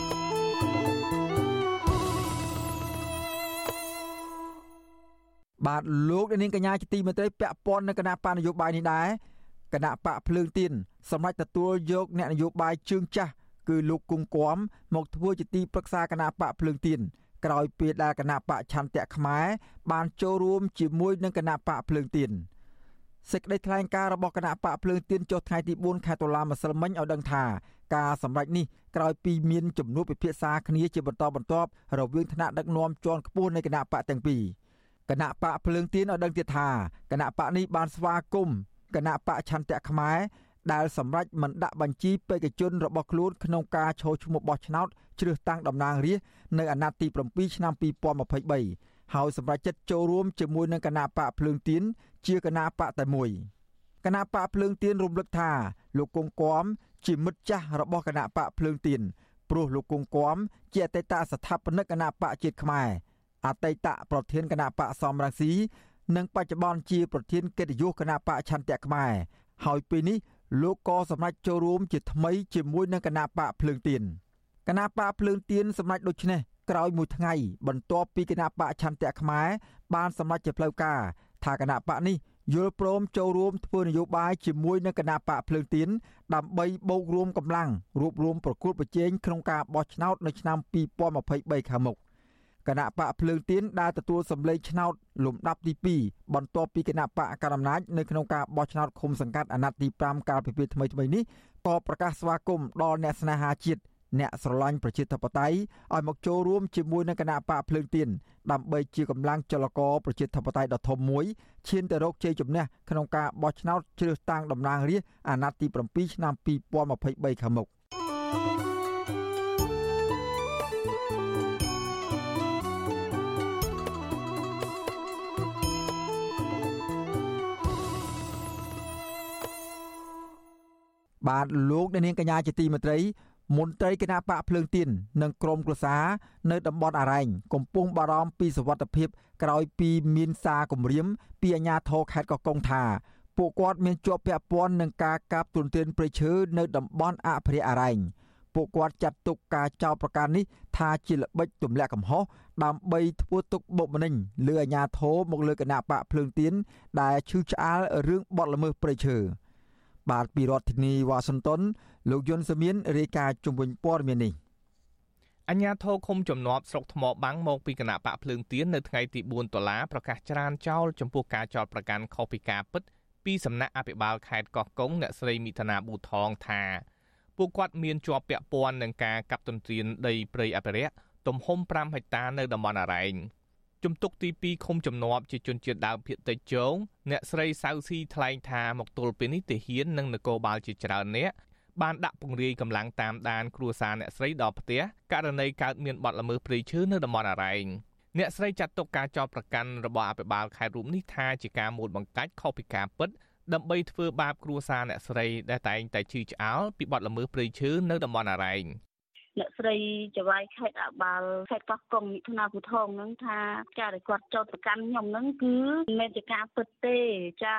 បាទលោកនាងកញ្ញាជាទីមេត្រីពាក់ព័ន្ធនឹងគណៈបញ្ញយោបាយនេះដែរគណៈបកភ្លើងទៀនសម្រាប់ទទួលយកអ្នកនយោបាយជើងចាស់គឺលោកគង់គំមកធ្វើជាទីប្រឹក្សាគណៈបកភ្លើងទៀនក្រោយពេលដែលគណៈបកឆន្ទៈខ្មែរបានចូលរួមជាមួយនឹងគណៈបកភ្លើងទៀនសេចក្តីថ្លែងការណ៍របស់គណៈបកភ្លើងទៀនចុះថ្ងៃទី4ខែតុលាម្សិលមិញឲ្យដឹងថាការសម្រេចនេះក្រោយពីមានចំនួនពិភាក្សាគ្នាជាបន្តបន្ទាប់រវាងថ្នាក់ដឹកនាំជាន់ខ្ពស់នៃគណៈបកទាំងពីរ គណៈបកភ្លើងទៀនឲ្យដឹងទៀតថាគណៈបកនេះបានស្វាគមន៍គណៈបកឆន្ទៈខ្មែរដែលសម្រេចមិនដាក់បញ្ជីបេក្ខជនរបស់ខ្លួនក្នុងការឈរឈ្មោះបោះឆ្នោតជ្រើសតាំងតំណាងរាស្ត្រនៅអាណត្តិទី7ឆ្នាំ2023ហើយសម្រេចចិត្តចូលរួមជាមួយនឹងគណៈបកភ្លើងទៀនជាគណៈបកតែមួយគណៈបកភ្លើងទៀនរំលឹកថាលោកគង់គំជាមិត្តចាស់របស់គណៈបកភ្លើងទៀនព្រោះលោកគង់គំជាអតីតស្ថាបនិកគណៈបកជាតិខ្មែរ អតីតប្រធានគណៈបកសំរងស៊ីនិងបច្ចុប្បន្នជាប្រធានកិត្តិយសគណៈបកឆន្ទៈខ្មែរហើយពេលនេះលោកក៏សម្រេចចូលរួមជាថ្មីជាមួយនឹងគណៈបកភ្លើងទៀនគណៈបកភ្លើងទៀនសម្រេចដូចនេះក្រោយមួយថ្ងៃ បន្ទាប់ពីគណៈបកឆន្ទៈខ្មែរបានសម្រេចជាផ្លូវការថាគណៈបកនេះយល់ព្រមចូលរួមធ្វើនយោបាយជាមួយនឹងគណៈបកភ្លើងទៀនដើម្បីបូករួមកម្លាំងរួបរวมប្រគល់ប្រជែងក្នុងការបោះឆ្នោតនៅឆ្នាំ2023ខាងមុខ គណៈបកភ្លើងទៀនដែលទទួលសម្លេងឆ្នោតលំដាប់ទី2បន្ទាប់ពីគណៈបកកណ្ដាលអំណាចនៅក្នុងការបោះឆ្នោតឃុំសង្កាត់អាណត្តិទី5កាលពីពេលថ្មីៗនេះក៏ប្រកាសស្វាគមន៍ដល់អ្នកស្នេហាជាតិអ្នកស្រឡាញ់ប្រជាធិបតេយ្យឲ្យមកចូលរួមជាមួយនឹងគណៈបកភ្លើងទៀនដើម្បីជាកម្លាំងចលករប្រជាធិបតេយ្យដ៏ធំមួយឈានទៅរកជ័យជំនះក្នុងការបោះឆ្នោតជ្រើសតាំងតំណាងរាស្ត្រអាណត្តិទី7ឆ្នាំ2023ខាងមុខ បាទលោកអ្នកនាងកញ្ញាជាទីមេត្រីមន្ត្រីគណៈបកភ្លើងទៀននិងក្រមក្រសានៅតំបន់អរ៉ែងកំពុងបារម្ភពីសវត្ថភាពក្រោយពីមានសារគម្រាមពីអាជ្ញាធរខេត្តកោះកុងថាពួកគាត់មានជាប់ពាក់ព័ន្ធនឹងការកាប់ទុនទានព្រៃឈើនៅតំបន់អភិរក្សអរ៉ែងពួកគាត់ចាត់ទុកការចោទប្រកាន់នេះថាជាល្បិចទម្លាក់កំហុសដើម្បីធ្វើទុកបុកម្នេញលើអាជ្ញាធរមកលើគណៈបកភ្លើងទៀនដែលឈឺឆ្អាលរឿងបទល្មើសព្រៃឈើ បាទពីរដ្ឋធានីវ៉ាស៊ីនតោនលោកយុនសមៀនរាយការណ៍ជំវិញព័ត៌មាននេះអញ្ញាធរឃុំជំនាប់ស្រុកថ្មបាំងមកពីគណៈបកភ្លើងទៀននៅថ្ងៃទី4តុលាប្រកាសច្រានចោលចំពោះការចោទប្រកាន់ខុសពីការពិតពីសំណាក់អភិបាលខេត្តកោះកុងអ្នកស្រីមិថុនាប៊ូថងថាពួកគាត់មានជាប់ពាក់ព័ន្ធនឹងការកាប់ទន្ទ្រានដីព្រៃអភិរក្សទំហំ5ហិកតានៅតំបន់អរ៉ែង ជំទុកទី2ឃុំជំនាប់ជាជនជាតិដើមភាគតិចជងអ្នកស្រីសៅស៊ីថ្លែងថាមកទល់ពេលនេះទាហាននិងនគរបាលជាច្រើនអ្នកបានដាក់ពង្រាយកម្លាំងតាមដានគ្រួសារអ្នកស្រីដល់ផ្ទះករណីកើតមានបទល្មើសព្រៃឈើនៅតំបន់អរ៉ែងអ្នកស្រីចាត់ទុកការចោទប្រកាន់របស់អភិបាលខេត្តរូបនេះថាជាការមូលបង្កាច់ខុសពីការពិតដើម្បីធ្វើបាបគ្រួសារអ្នកស្រីដែលតែងតែឈឺឆ្អាលពីបទល្មើសព្រៃឈើនៅតំបន់អរ៉ែង អ្នកស្រីចវាយខេត្តអបាលខេត្តកោះកុងមិថុនាពុថងហ្នឹងថាការដែលគាត់ចោទប្រកាន់ខ្ញុំហ្នឹងគឺមិនមែនជាការពិតទេចា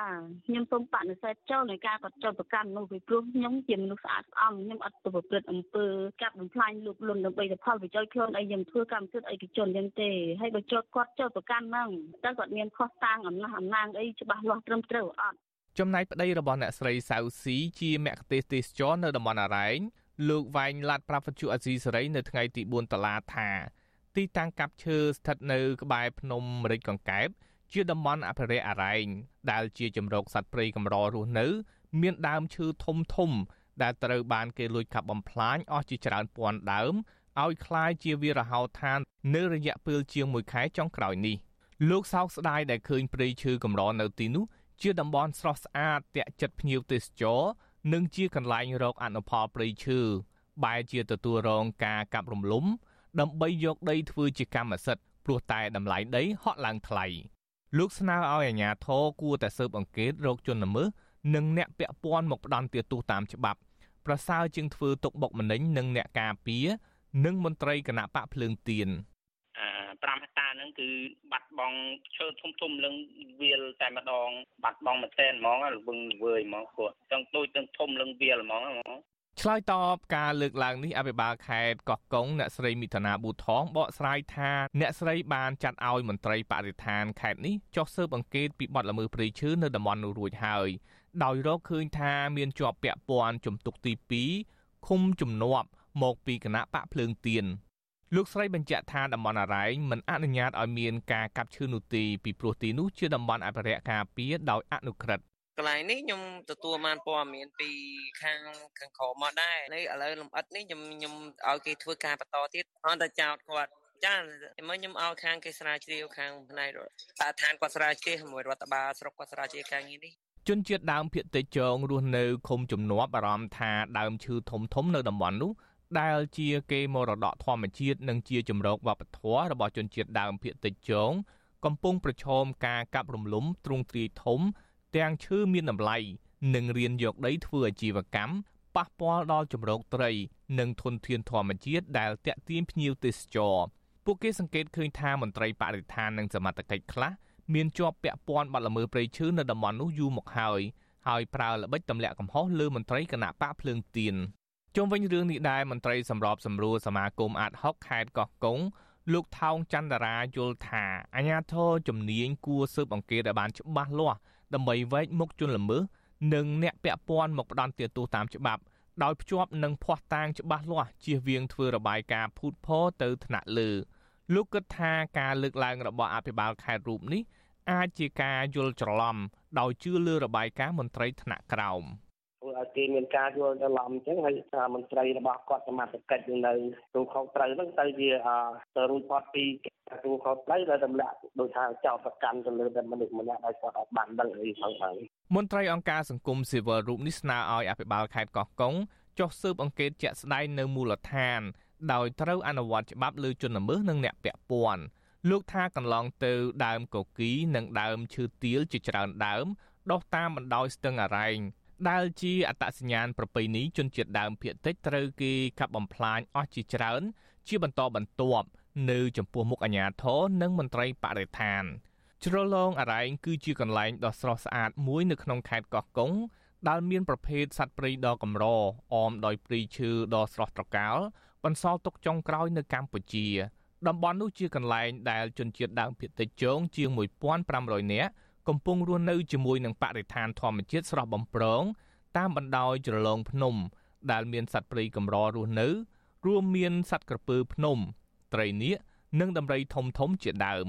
ខ្ញុំសូមបដិសេធចោលនៃការគាត់ចោទប្រកាន់នោះពីព្រោះខ្ញុំជាមនុស្សស្អាតស្អំខ្ញុំអត់ទៅប្រព្រឹត្តអំពើកាប់បំផ្លាញលុបលុនដើម្បីទៅផលប្រយោជន៍ខ្លួនអីខ្ញុំធ្វើកម្មសិទ្ធិឯកជនយ៉ាងទេហើយបើចោទគាត់ចោទប្រកាន់ហ្នឹងតើគាត់មានខុសតាំងអំណះអំណាងអីច្បាស់លាស់ត្រឹមត្រូវអត់ចំណែកប្តីរបស់អ្នកស្រីសៅស៊ីជាមគ្គទេសទេសចរនៅតំបន់អរ៉ែង លោកវែងឡាត់ប្រាប់វិទ្យុអេស៊ីសេរីនៅថ្ងៃទី4តុលាថា ទីតាំងកាប់ឈើស្ថិតនៅក្បែរភ្នំម្រេចកង្កែបជាតំបន់អភិរក្សអរ៉ែងដែលជាជំរកសត្វព្រៃកម្ររស់នៅ មានដើមឈើធំធំ ដែលត្រូវបានគេលួចកាប់បំផ្លាញអស់ជាច្រើនពាន់ដើមឲ្យคล้ายជាវីរហោឋាននៅរយៈពេលជាង1ខែចុងក្រោយនេះលោកសោកស្ដាយដែលឃើញព្រៃឈើកម្រនៅទីនោះជាតំបន់ស្រស់ស្អាតទាក់ចិត្តភ្ញៀវទេសចរ និងជាកន្លែងរកអនុផលព្រៃឈើបែរជាទទួលរងការកាប់រំលំ ដើម្បីយកដីធ្វើជាកម្មសិទ្ធិព្រោះតែតម្លៃដីហក់ឡើងថ្លៃលោកស្នើឲ្យអាជ្ញាធរគួរតែស៊ើបអង្កេតរកជនល្មើសនិងអ្នកពាក់ព័ន្ធមកផ្ដន់ទោសតាមច្បាប់ ប្រសើរជាងធ្វើទុកបុកម្នេញនឹងអ្នកការពារនិងមន្ត្រីគណៈបកភ្លើងទៀន 5ហិកតាហ្នឹងគឺបាត់បង់ឈើធំធំលឹងវាលតែម្ដង បាត់បង់មែនតែនហ្មងលវឹងវើយហ្មងគាត់ទាំងដូចទាំងធំលឹងវាលហ្មងហ្មងឆ្លើយតបការលើកឡើងនេះអភិបាលខេត្តកោះកុងអ្នកស្រីមិថុនាប៊ូថងបកស្រាយថាអ្នកស្រីបានចាត់ឲ្យមន្ត្រីបរិស្ថានខេត្តនេះចុះស៊ើបអង្កេតពីបទល្មើសព្រៃឈើនៅតំបន់នោះរួចហើយដោយរកឃើញថាមានជាប់ពាក់ព័ន្ធជំទុកទី2ឃុំជំនាប់មកពីគណៈបកភ្លើងទៀន លោកស្រីបញ្ជាក់ថាតំបន់អរ៉ែងមិនអនុញ្ញាតឲ្យមានការកាប់ឈើនោះទេពីព្រោះទីនោះជាតំបន់អភិរក្សការពារដោយអនុក្រឹត្យកន្លែងនេះខ្ញុំទទួលបានព័ត៌មានពីខាងខាងក្រមមកដែរនេះឥឡូវលំអិតនេះខ្ញុំខ្ញុំឲ្យគេធ្វើការបន្តទៀតអត់តែចោតគាត់ចាមកខ្ញុំឲ្យខាងគេស្រាវជ្រាវខាងផ្នែកបឋានគាត់ស្រាវជ្រាវជាមួយរដ្ឋបាលស្រុកគាត់ស្រាវជ្រាវការងារនេះជនជាតិដើមភាគតិចចងរស់នៅឃុំជំនាប់អារម្មណ៍ថាដើមឈើធំធំនៅតំបន់នោះ ដែលជាគេមរតកធម្មជាតិនិងជាជំរកវប្បធម៌របស់ជនជាតិដើមភាគតិចជងកំពុងប្រឈមការកាប់រំលំទ្រង់ទ្រាយធំ ទាំងឈើមានតម្លៃនិងរៀនយកដីធ្វើអាជីវកម្មប៉ះពាល់ដល់ជំរកត្រី និងធនធានធម្មជាតិដែលតាក់ទាញភ្ញៀវទេសចរពួកគេសង្កេតឃើញថាមន្ត្រីបរិស្ថាននិងសមត្ថកិច្ចខ្លះមានជាប់ពាក់ព័ន្ធបាត់ល្មើសព្រៃឈើនៅតំបន់នោះយូរមកហើយហើយប្រើល្បិចទម្លាក់កំហុសលើមន្ត្រីគណៈបកភ្លើងទៀន ជុំវិញរឿងនេះដែរមន្ត្រីសម្របសម្រួលសមាគមអាត6ខេត្តកោះកុងលោកថោងច័ន្ទរាយល់ថាអាញាធរជំនាញគួរស៊ើបអង្កេតឲ្យបានច្បាស់លាស់ដើម្បីវែកមុខជនល្មើសនិងអ្នកពាក់ព័ន្ធមកផ្ដន់ទោសតាមច្បាប់ដោយភ្ជាប់នឹងភ័ស្តុតាងច្បាស់លាស់ជៀសវាងធ្វើរបាយការណ៍ភូតភរទៅថ្នាក់លើលោកគិតថាការលើកឡើងរបស់អភិបាលខេត្តរូបនេះអាចជាការយល់ច្រឡំដោយជឿលើរបាយការណ៍មន្ត្រីថ្នាក់ក្រោម។ធ្វើ ឲ្យគេមានការយល់ច្រឡំអញ្ចឹងហើយថាមន្ត្រីរបស់គាត់សមត្ថកិច្ចនៅទូខុសត្រូវហ្នឹងទៅជាទៅរួចផុតពីទូខុសត្រូវដែលតម្លាក់ដោយថាចោតប្រកាន់ទៅលើតែមនុស្សម្នាក់ដែលគាត់អត់បានដឹងអីផងហើយមន្ត្រីអង្គការសង្គមស៊ីវិលរូបនេះស្នើឲ្យអភិបាលខេត្តកោះកុងចុះស៊ើបអង្កេតជាក់ស្ដែងនៅមូលដ្ឋាន ដោយត្រូវអនុវត្តច្បាប់លើជនល្មើសនិងអ្នកពាក់ព័ន្ធលោកថាកន្លងទៅដើមកគីនិងដើមឈើទាលជាច្រើនដើមដុះតាមបណ្ដោយស្ទឹងអរ៉ែង ដែលជាអត្តសញ្ញាណប្រពៃណីជនជាតិដើមភាគតិចត្រូវគេកាប់បំផ្លាញអស់ជាច្រើន ជាបន្តបន្ទាប់នៅចំពោះមុខអាជ្ញាធរនិងមន្ត្រីបរិស្ថានជ្រលងអរ៉ែងគឺជាកន្លែងដ៏ស្រស់ស្អាតមួយនៅក្នុងខេត្តកោះកុងដែលមានប្រភេទសត្វព្រៃដ៏កម្រអមដោយព្រៃឈើដ៏ស្រស់ត្រកាលបន្សល់ទុកចុងក្រោយនៅកម្ពុជាតំបន់នោះជាកន្លែងដែលជនជាតិដើមភាគតិចជងជាង1500នាក់ កំពុងរស់នៅជាមួយនឹងបរិស្ថានធម្មជាតិស្រស់បំព្រងតាមបណ្ដោយជ្រលងភ្នំ ដែលមានសត្វព្រៃកម្ររស់នៅ រួមមានសត្វក្រពើភ្នំ ត្រីនាគនិងដំរីធំធំជាដើម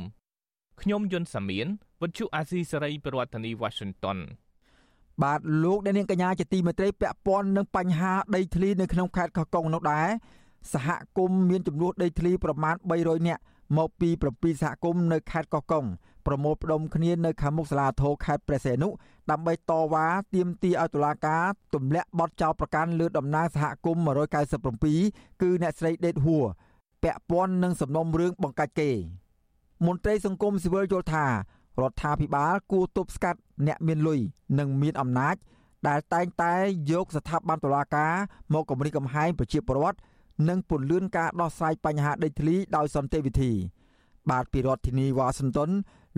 ខ្ញុំយុនសាមៀនវិទ្យុអាស៊ីសេរីប្រធានាធិបតី Washington បាទលោកអ្នកនាងកញ្ញាជាទីមេត្រីពាក់ព័ន្ធនឹងបញ្ហាដីធ្លីនៅក្នុងខេត្តកោះកុងនោះដែរសហគមន៍មានចំនួនដីធ្លីប្រមាណ300នាក់ មកពី7សហគមន៍នៅខេត្តកោះកុងប្រមូលផ្ដុំគ្នានៅខាងមុខសាលាធរខេត្តព្រះសីហនុដើម្បីតវ៉ាទាមទារឲ្យតុលាការទម្លាក់បទចោទប្រកាន់លើតំណាងសហគមន៍197គឺអ្នកស្រីដេតហួរពាក់ព័ន្ធនឹងសំណុំរឿងបង្កាច់គេមន្ត្រីសង្គមស៊ីវិលយល់ថារដ្ឋាភិបាលគួរទប់ស្កាត់អ្នកមានលុយនិងមានអំណាចដែលតែងតែយកស្ថាប័នតុលាការមកគំរាមកំហែងប្រជាពលរដ្ឋ និងពន្លឿនការដោះស្រាយបញ្ហាដីធ្លីដោយសន្តិវិធី បាទពីរដ្ឋធានីវ៉ាស៊ីនតោន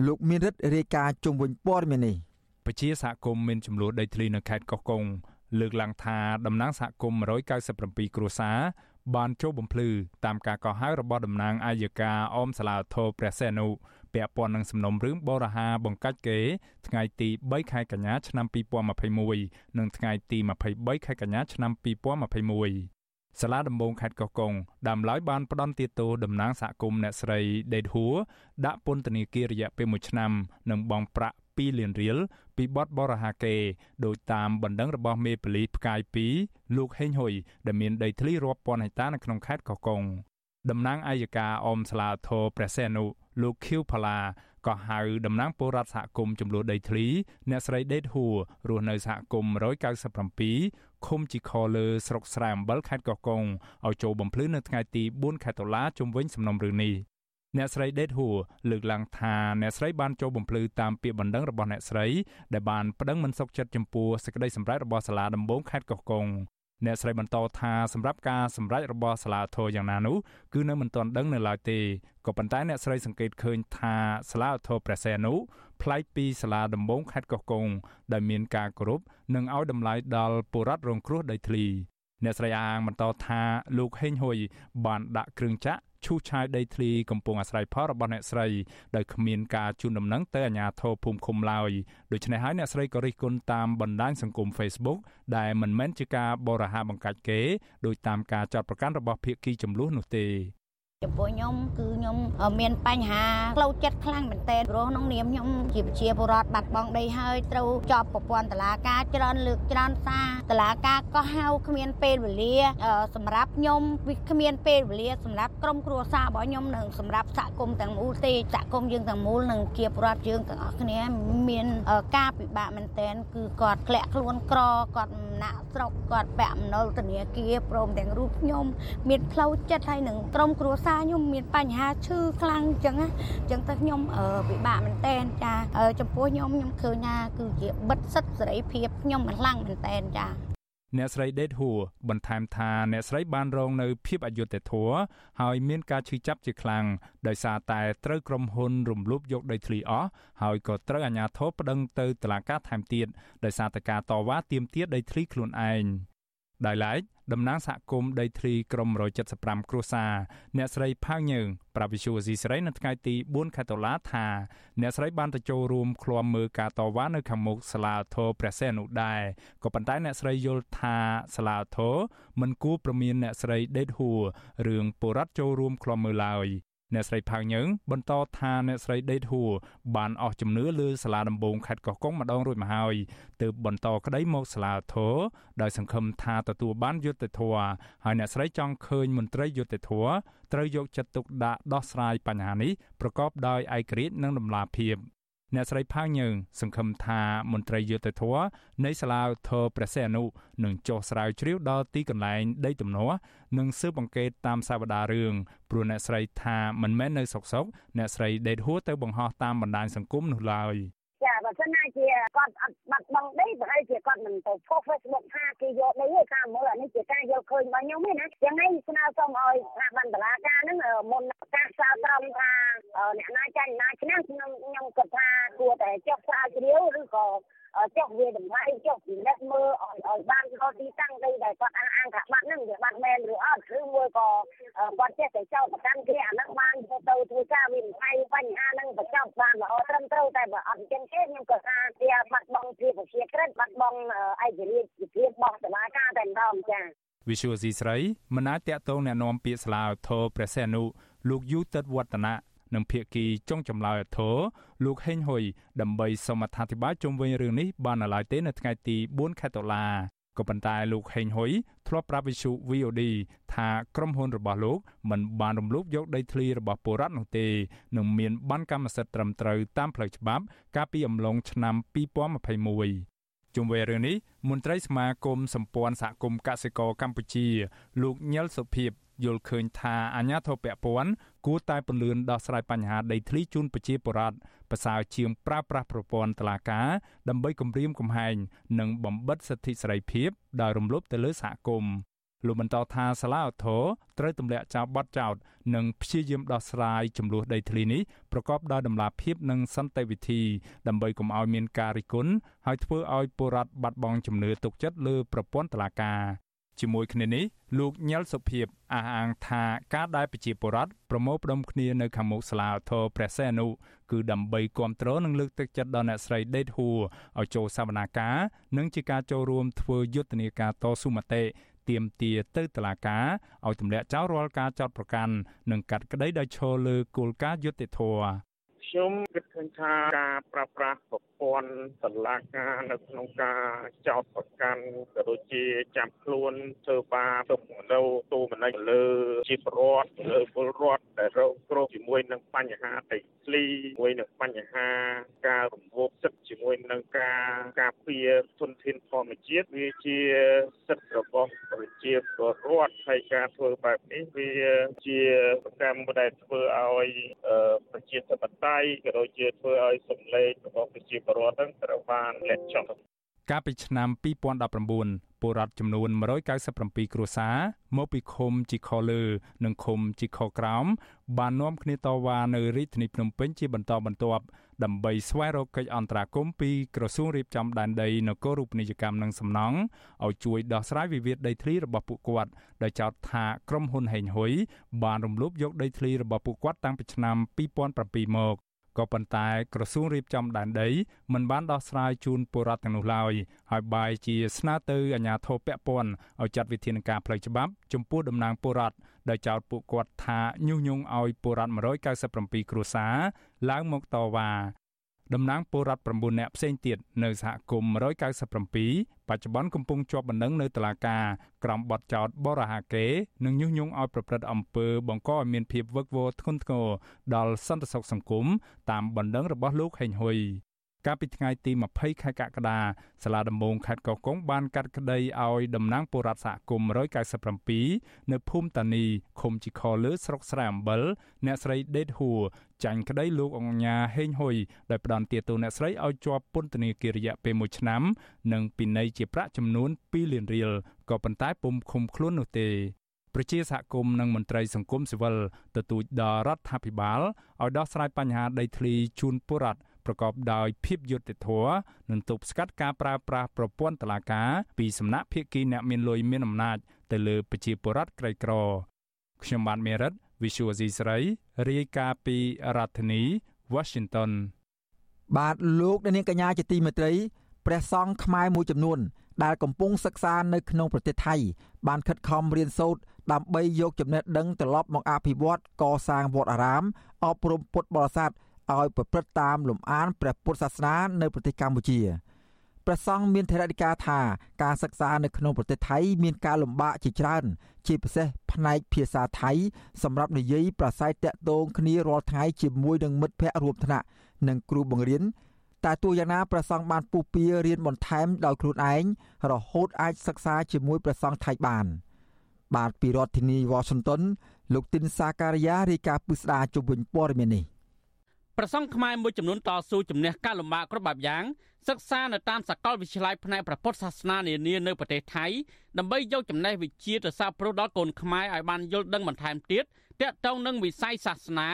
លោកមានរិទ្ធរាយការណ៍ជុំវិញព័ត៌មាននេះពជាសហគមន៍មានចំនួនដីធ្លីនៅខេត្តកោះកុងលើកឡើងថាតំណាងសហគមន៍197គ្រួសារបានចូលបំភ្លឺតាមការកោះហៅរបស់តំណាងអាយកាអមសាឡាធរព្រះសេនុពាក់ព័ន្ធនឹងសំណុំរឿងបរិហាបង្កាច់គេ ថ្ងៃទី3ខែកញ្ញាឆ្នាំ2021និងថ្ងៃទី23ខែកញ្ញាឆ្នាំ2021 សាលាដំបងខេត្តកោះកុងដើមឡើយបានផ្ដន់ទាទោតំណាងសហគមន៍អ្នកស្រីដេតហួរដាក់ពន្ធនាគាររយៈពេល1ឆ្នាំនិងបង់ប្រាក់2លានរៀលពីបទបរហាកេដោយតាមបណ្ដឹងរបស់មេប៉ូលីសផ្កាយ2លោកហេងហ៊ុយដែលមានដីធ្លីរាប់ពាន់ហិកតានៅក្នុងខេត្តកោះកុងតំណាងអัยការអមស្លាធរព្រះសេនុលោកខៀវផាឡាក៏ហៅតំណាងពលរដ្ឋសហគមន៍ចំនួនដីធ្លីអ្នកស្រីដេតហួររស់នៅសហគមន៍197 ឃុំជីខលើស្រុកស្រែអំបិលខេត្តកោះកុងឲ្យចូលបំភ្លឺនៅថ្ងៃទី4ខែតុលាជុំវិញសំណុំរឿងនេះអ្នកស្រីដេតហួរលើកឡើងថាអ្នកស្រីបានចូលបំភ្លឺតាមពាក្យបណ្ដឹងរបស់អ្នកស្រីដែលបានប្តឹងមិនសុខចិត្តចំពោះសេចក្តីសម្រេចរបស់សាលាដំបងខេត្តកោះកុង អ្នកស្រីបន្តថាសម្រាប់ការសម្រេចរបស់សាលាធរយ៉ាងណានោះគឺនៅមិនទាន់ដឹងនៅឡើយទេក៏ប៉ុន្តែអ្នកស្រីសង្កេតឃើញថាសាលាធរព្រះសីហនុប្លែកពីសាលាដំបងខេត្តកោះកុងដែលមានការគោរពនិងឲ្យតម្លៃដល់បុរដ្ឋរងគ្រោះដីធ្លីអ្នកស្រីអាងបន្តថាលោកហេងហ៊ុយបានដាក់គ្រឿងចាក់ ឈូសឆាយដីធ្លីកំពុងអាស្រ័យផលរបស់អ្នកស្រីដោយគ្មានការជូនដំណឹងទៅអាជ្ញាធរភូមិឃុំឡើយដូច្នេះហើយអ្នកស្រីក៏រិះគន់តាមបណ្ដាញសង្គម Facebook ដែលមិនមែនជាការបរិហាបង្កាច់គេដោយតាមការចាត់ប្រកាន់របស់ភាគីចំនួននោះទេ ចំពោះខ្ញុំគឺខ្ញុំមានបញ្ហាផ្លូវចិត្តខ្លាំងមែនទែនព្រោះក្នុងនាមខ្ញុំជាប្រជាពលរដ្ឋបាត់បង់ដីហើយត្រូវជាប់ប្រព័ន្ធតឡាការច្រើនលើកច្រើនសារតឡាការក៏ហៅគ្មានពេលវេលាសម្រាប់ខ្ញុំវាគ្មានពេលវេលាសម្រាប់ក្រុមគ្រួសាររបស់ខ្ញុំនិងសម្រាប់សហគមន៍ទាំងមូលទេសហគមន៍យើងទាំងមូលនិងជាពលរដ្ឋយើងទាំងអស់គ្នាមានការពិបាកមែនទែនគឺគាត់ធ្លាក់ខ្លួនក្រគាត់ណាក់ស្រុកគាត់ពាក់មណុលធនាគារព្រមទាំងរូបខ្ញុំមានផ្លូវចិត្តហើយនឹងក្រុមគ្រួសារសារខ្ញុំមានបញ្ហាឈឺខ្លាំងអញ្ចឹងអញ្ចឹងទៅខ្ញុំពិបាកមែនតែនចាចំពោះខ្ញុំខ្ញុំឃើញថាគឺជាបិទសិទ្ធិសេរីភាពខ្ញុំខ្លាំងមែនតែនចាអ្នកស្រីដេតហួរបន្ថែមថាអ្នកស្រីបានរងនៅភាពអយុត្តិធម៌ហើយមានការឈឺចាប់ជាខ្លាំងដោយសារតែត្រូវក្រុមហ៊ុនរំលោភយកដីធ្លីអស់ហើយក៏ត្រូវអាជ្ញាធរប្តឹងទៅតុលាការថែមទៀតដោយសារតែការតវ៉ាទាមទារដីធ្លីខ្លួនឯង ដោយឡែកតំណាងសហគមន៍ដីធ្លីក្រម175គ្រួសារអ្នកស្រីផៅញើងប្រាប់វិសុវស៊ីស្រីនៅថ្ងៃទី4ខែតុលាថាអ្នកស្រីបានទៅចូលរួមឃ្លាំមើលការតវ៉ានៅខាងមុខសាលាធរព្រះសីហនុដែរក៏ប៉ុន្តែអ្នកស្រីយល់ថាសាលាធរមិនគួរប្រមានអ្នកស្រីដេតហួររឿងបុរដ្ឋចូលរួមឃ្លាំមើលឡើយ អ្នកស្រីផៅញើងបន្តថាអ្នកស្រីដេតហួរបានអស់ជំនឿលើសាលាដំបងខេត្តកោះកុងម្ដងរួចមកហើយទើបបន្តក្តីមកសាលាធរដោយសង្ឃឹមថាទទួលបានយុត្តិធម៌ហើយអ្នកស្រីចង់ឃើញមន្ត្រីយុត្តិធម៌ត្រូវយកចិត្តទុកដាក់ដោះស្រាយបញ្ហានេះប្រកបដោយឯករាជ្យនិងតម្លាភាព អ្នកស្រីផាងញើងសង្ឃឹមថាមន្ត្រីយុទ្ធធរនៃសាលាឧទ្ធរព្រះសីហនុនឹងចុះស្រាវជ្រាវដល់ទីកន្លែងដីទំនាស់និងស៊ើបអង្កេតតាមសាវតារឿងព្រោះអ្នកស្រីថាមិនមែននៅសុកសុកអ្នកស្រីដេតហួរទៅបង្ហោះតាមបណ្ដាញសង្គមនោះឡើយចា បើសិនណាជាគាត់អត់បាត់បង់ដីប្រហែលជាគាត់មិនទៅ post Facebook ថាគេយកដីឯថាមើលអានេះជាការយកឃើញរបស់ខ្ញុំទេណាយ៉ាងនេះស្នើសុំឲ្យស្ថាប័នតុលាការហ្នឹងមុនការស្រាវត្រំថាអ្នកណាចាញ់ណាឈ្នះខ្ញុំខ្ញុំគិតថាគួរតែចុះស្រាវជ្រាវឬក៏ ចុះវាតម្លៃចុះពិនិត្យមើលឲ្យឲ្យបានដល់ទីតាំងដីដែលគាត់អះអាងថាបាត់ហ្នឹងវាបាត់មែនឬអត់ឬមួយក៏គាត់ចេះតែចោទប្រកាន់គេអាហ្នឹងបានទៅធ្វើការវិនិច្ឆ័យបញ្ហាហ្នឹងបញ្ចប់បានល្អត្រឹមត្រូវតែបើអត់អញ្ចឹងទេខ្ញុំក៏ថាវាបាត់បង់ភាពប្រជាក្រិតបាត់បង់ឯករាជ្យភាពរបស់តុលាការតែម្ដងចា Visual C ស្រីមិនអាចតាក់ទងแนะនាំពាក្យស្លាវធរព្រះសីហនុលោកយូតិតវឌ្ឍនៈ និងភៀកគីចុងចម្លើយអធរលោកហេងហ៊ុយដើម្បីសូមអធិប្បាយជុំវិញរឿងនេះបាននៅឡើយទេនៅថ្ងៃទី4ខែតុលាក៏ប៉ុន្តែលោកហេងហ៊ុយធ្លាប់ប្រាប់វិសុ VOD ថាក្រុមហ៊ុនរបស់លោកមិនបានរំលោភយកដីធ្លីរបស់ពលរដ្ឋនោះទេនិងមានបានកម្មសិទ្ធិត្រឹមត្រូវតាមផ្លូវច្បាប់ កាលពីអំឡុងឆ្នាំ2021ជុំវិញរឿងនេះមន្ត្រីសមាគមសម្ព័ន្ធសហគមន៍កសិករកម្ពុជា លោកញិលសុភីប យល់ឃើញថាអាញាធិបពពន់គួរតែពន្លឿនដោះស្រាយបញ្ហាដីធ្លីជូនប្រជាពលរដ្ឋប្រសើរជាងប្រើប្រាស់ប្រព័ន្ធតុលាការដើម្បីគម្រាមកំហែងនិងបំបិទសិទ្ធិសេរីភាពដោយរំលោភទៅលើសហគមន៍លោកបន្តថាសាលាឧទ្ធរត្រូវទម្លាក់ចោលបទចោទនិងព្យាយាមដោះស្រាយចំនួនដីធ្លីនេះប្រកបដោយតម្លាភាពនិងសន្តិវិធីដើម្បីកុំឲ្យមានការរិះគន់ហើយធ្វើឲ្យពលរដ្ឋបាត់បង់ជំនឿទុកចិត្តលើប្រព័ន្ធតុលាការ ជាមួយគ្នានេះលោកញ៉ែលសុភីបអះអាងថាការដែលប្រជាពលរដ្ឋប្រមូលផ្ដុំគ្នានៅខាងមុខសាលាធរព្រះសីហនុគឺដើម្បីគ្រប់គ្រងនិងលើកទឹកចិត្តដល់អ្នកស្រីដេតហួរឲ្យចូលសវនាការនិងជាការចូលរួមធ្វើយុទ្ធនាការតស៊ូមតិទៀមទាទៅតុលាការឲ្យទម្លាក់ចោលរាល់ការចោទប្រកាន់និងកាត់ក្តីដោយឈលលើគោលការណ៍យុត្តិធម៌ខ្ញុំគិតឃើញថាការប្រើប្រាស់ប្រព័ន្ធតឡាការនៅក្នុងការចោទប្រកាន់ក៏ដូចជាចាប់ខ្លួនធ្វើបាបទុកនៅទូមនិចលើជីវរដ្ឋលើពលរដ្ឋដែលរងគ្រោះជាមួយនឹងបញ្ហាដីធ្លីជាមួយនឹងបញ្ហាការរំលោភសិទ្ធិជាមួយនឹងការការពារធនធានធម្មជាតិវាជាសិទ្ធិរបស់ប្រជាពលរដ្ឋហើយការធ្វើបែបនេះវាជាកម្មដែលធ្វើឲ្យប្រជាធិបតេយ្យក៏ដូចជាធ្វើឲ្យសម្លេងរបស់ប្រជាពលរដ្ឋនឹងត្រូវបានលាក់ចុះកាលពីឆ្នាំ2019ពលរដ្ឋចំនួន197គ្រួសារមកពីឃុំជីខលើ និងឃុំជីខក្រោមបាននាំគ្នាតវ៉ានៅរាជធានីភ្នំពេញជាបន្តបន្ទាប់ដើម្បីស្វែងរកកិច្ចអន្តរាគមន៍ពីក្រសួងរៀបចំដែនដីនគររូបនីយកម្មនិងសំណង់ឲ្យជួយដោះស្រាយវិវាទដីធ្លីរបស់ពួកគាត់ដោយចោទថាក្រុមហ៊ុនហេងហ៊ុយបានរំលោភយកដីធ្លីរបស់ពួកគាត់តាំងពីឆ្នាំ2007មក ក៏ប៉ុន្តែក្រសួងរៀបចំដែនដីមិនបានដោះស្រាយជូនពលរដ្ឋទាំងនោះឡើយហើយបែរជាស្នើទៅអាជ្ញាធរពាក់ព័ន្ធឲ្យចាត់វិធានការផ្លូវច្បាប់ចំពោះតំណាងពលរដ្ឋដោយចោទពួកគាត់ថាញុះញង់ឲ្យពលរដ្ឋ197គ្រួសារឡើងមកតវ៉ា តំណាងពលរដ្ឋ9នាក់ផ្សេងទៀតនៅសហគមន៍197បច្ចុប្បន្នកំពុងជាប់បណ្ដឹងនៅតុលាការក្រោមបទចោទបរិហាកេនិងញុះញង់ឲ្យប្រព្រឹត្តអំពើបង្កឲ្យមានភាពវឹកវរធ្ងន់ធ្ងរដល់សន្តិសុខសង្គមតាមបណ្ដឹងរបស់លោកហេងហ៊ុយ កាលពីថ្ងៃទី20ខែកក្កដាសាលាដំបងខេត្តកោះកុងបានកាត់ក្តីឲ្យតំណាងពលរដ្ឋសហគមន៍197នៅភូមិតានីឃុំជីខលើស្រុកស្រែអំបិលអ្នកស្រីដេតហួរចាញ់ក្តីលោកអង្ញាហេងហ៊ុយដែលផ្ដន់ទាទោអ្នកស្រីឲ្យជាប់ពន្ធនាគាររយៈពេល1ឆ្នាំ និងពិន័យជាប្រាក់ចំនួន2លានរៀលក៏ប៉ុន្តែពុំឃុំខ្លួននោះទេប្រជាសហគមន៍និងមន្ត្រីសង្គមស៊ីវិលទទូចដល់រដ្ឋាភិបាលឲ្យដោះស្រាយបញ្ហាដីធ្លីជូនពលរដ្ឋ ប្រកបដោយភាពយុត្តិធម៌និងទប់ស្កាត់ការប្រើប្រាស់ប្រព័ន្ធតុលាការពីសំណាក់ភាគីអ្នកមានលុយមានអំណាចទៅលើប្រជាពលរដ្ឋក្រីក្រខ្ញុំបានមេរិត Visual C ស្រីរាយការណ៍ពីរដ្ឋធានី Washington បាទលោកនាងកញ្ញាជាទីមេត្រីព្រះសង្ឃខ្មែរមួយចំនួន ដែលកំពុងសិក្សានៅក្នុងប្រទេសថៃ បានខិតខំរៀនសូត្រដើម្បីយកចំណេះដឹងត្រឡប់មកអភិវឌ្ឍកសាងវត្តអារាមអប់រំពុទ្ធបរិស័ទ ឲ្យប្រព្រឹត្តតាមលំអានព្រះពុទ្ធសាសនានៅប្រទេសកម្ពុជាព្រះសង្ឃមានថេរដីកាថាការសិក្សានៅក្នុងប្រទេសថៃមានការលំបាកជាច្រើន ជាពិសេសផ្នែកភាសាថៃ សម្រាប់និយាយប្រស័យតាក់ទងគ្នារាល់ថ្ងៃជាមួយនឹងមិត្តភ័ក្តិរួមថ្នាក់និងគ្រូបង្រៀនតែទោះយ៉ាងណាព្រះសង្ឃបានពុះពៀរៀនបន្ថែមដោយខ្លួនឯងរហូតអាចសិក្សាជាមួយព្រះសង្ឃថៃបាន បាទពីរដ្ឋធានីវ៉ាស៊ីនតោនលោកទីនសាការីយ៉ារាយការណ៍ពិស្ដាជុំវិញព័ត៌មាននេះ ប្រសង់ខ្មែរមួយចំនួនតស៊ូជំនះការលំបាកគ្រប់បែបយ៉ាងសិក្សានៅតាមសាកលវិទ្យាល័យផ្នែកព្រះពុទ្ធសាសនានានានៅប្រទេសថៃដើម្បីយកចំណេះវិជ្ជាទៅសាបព្រោះដល់កូនខ្មែរឲ្យបានយល់ដឹងបន្ថែមទៀតទាក់ទងនឹងវិស័យសាសនា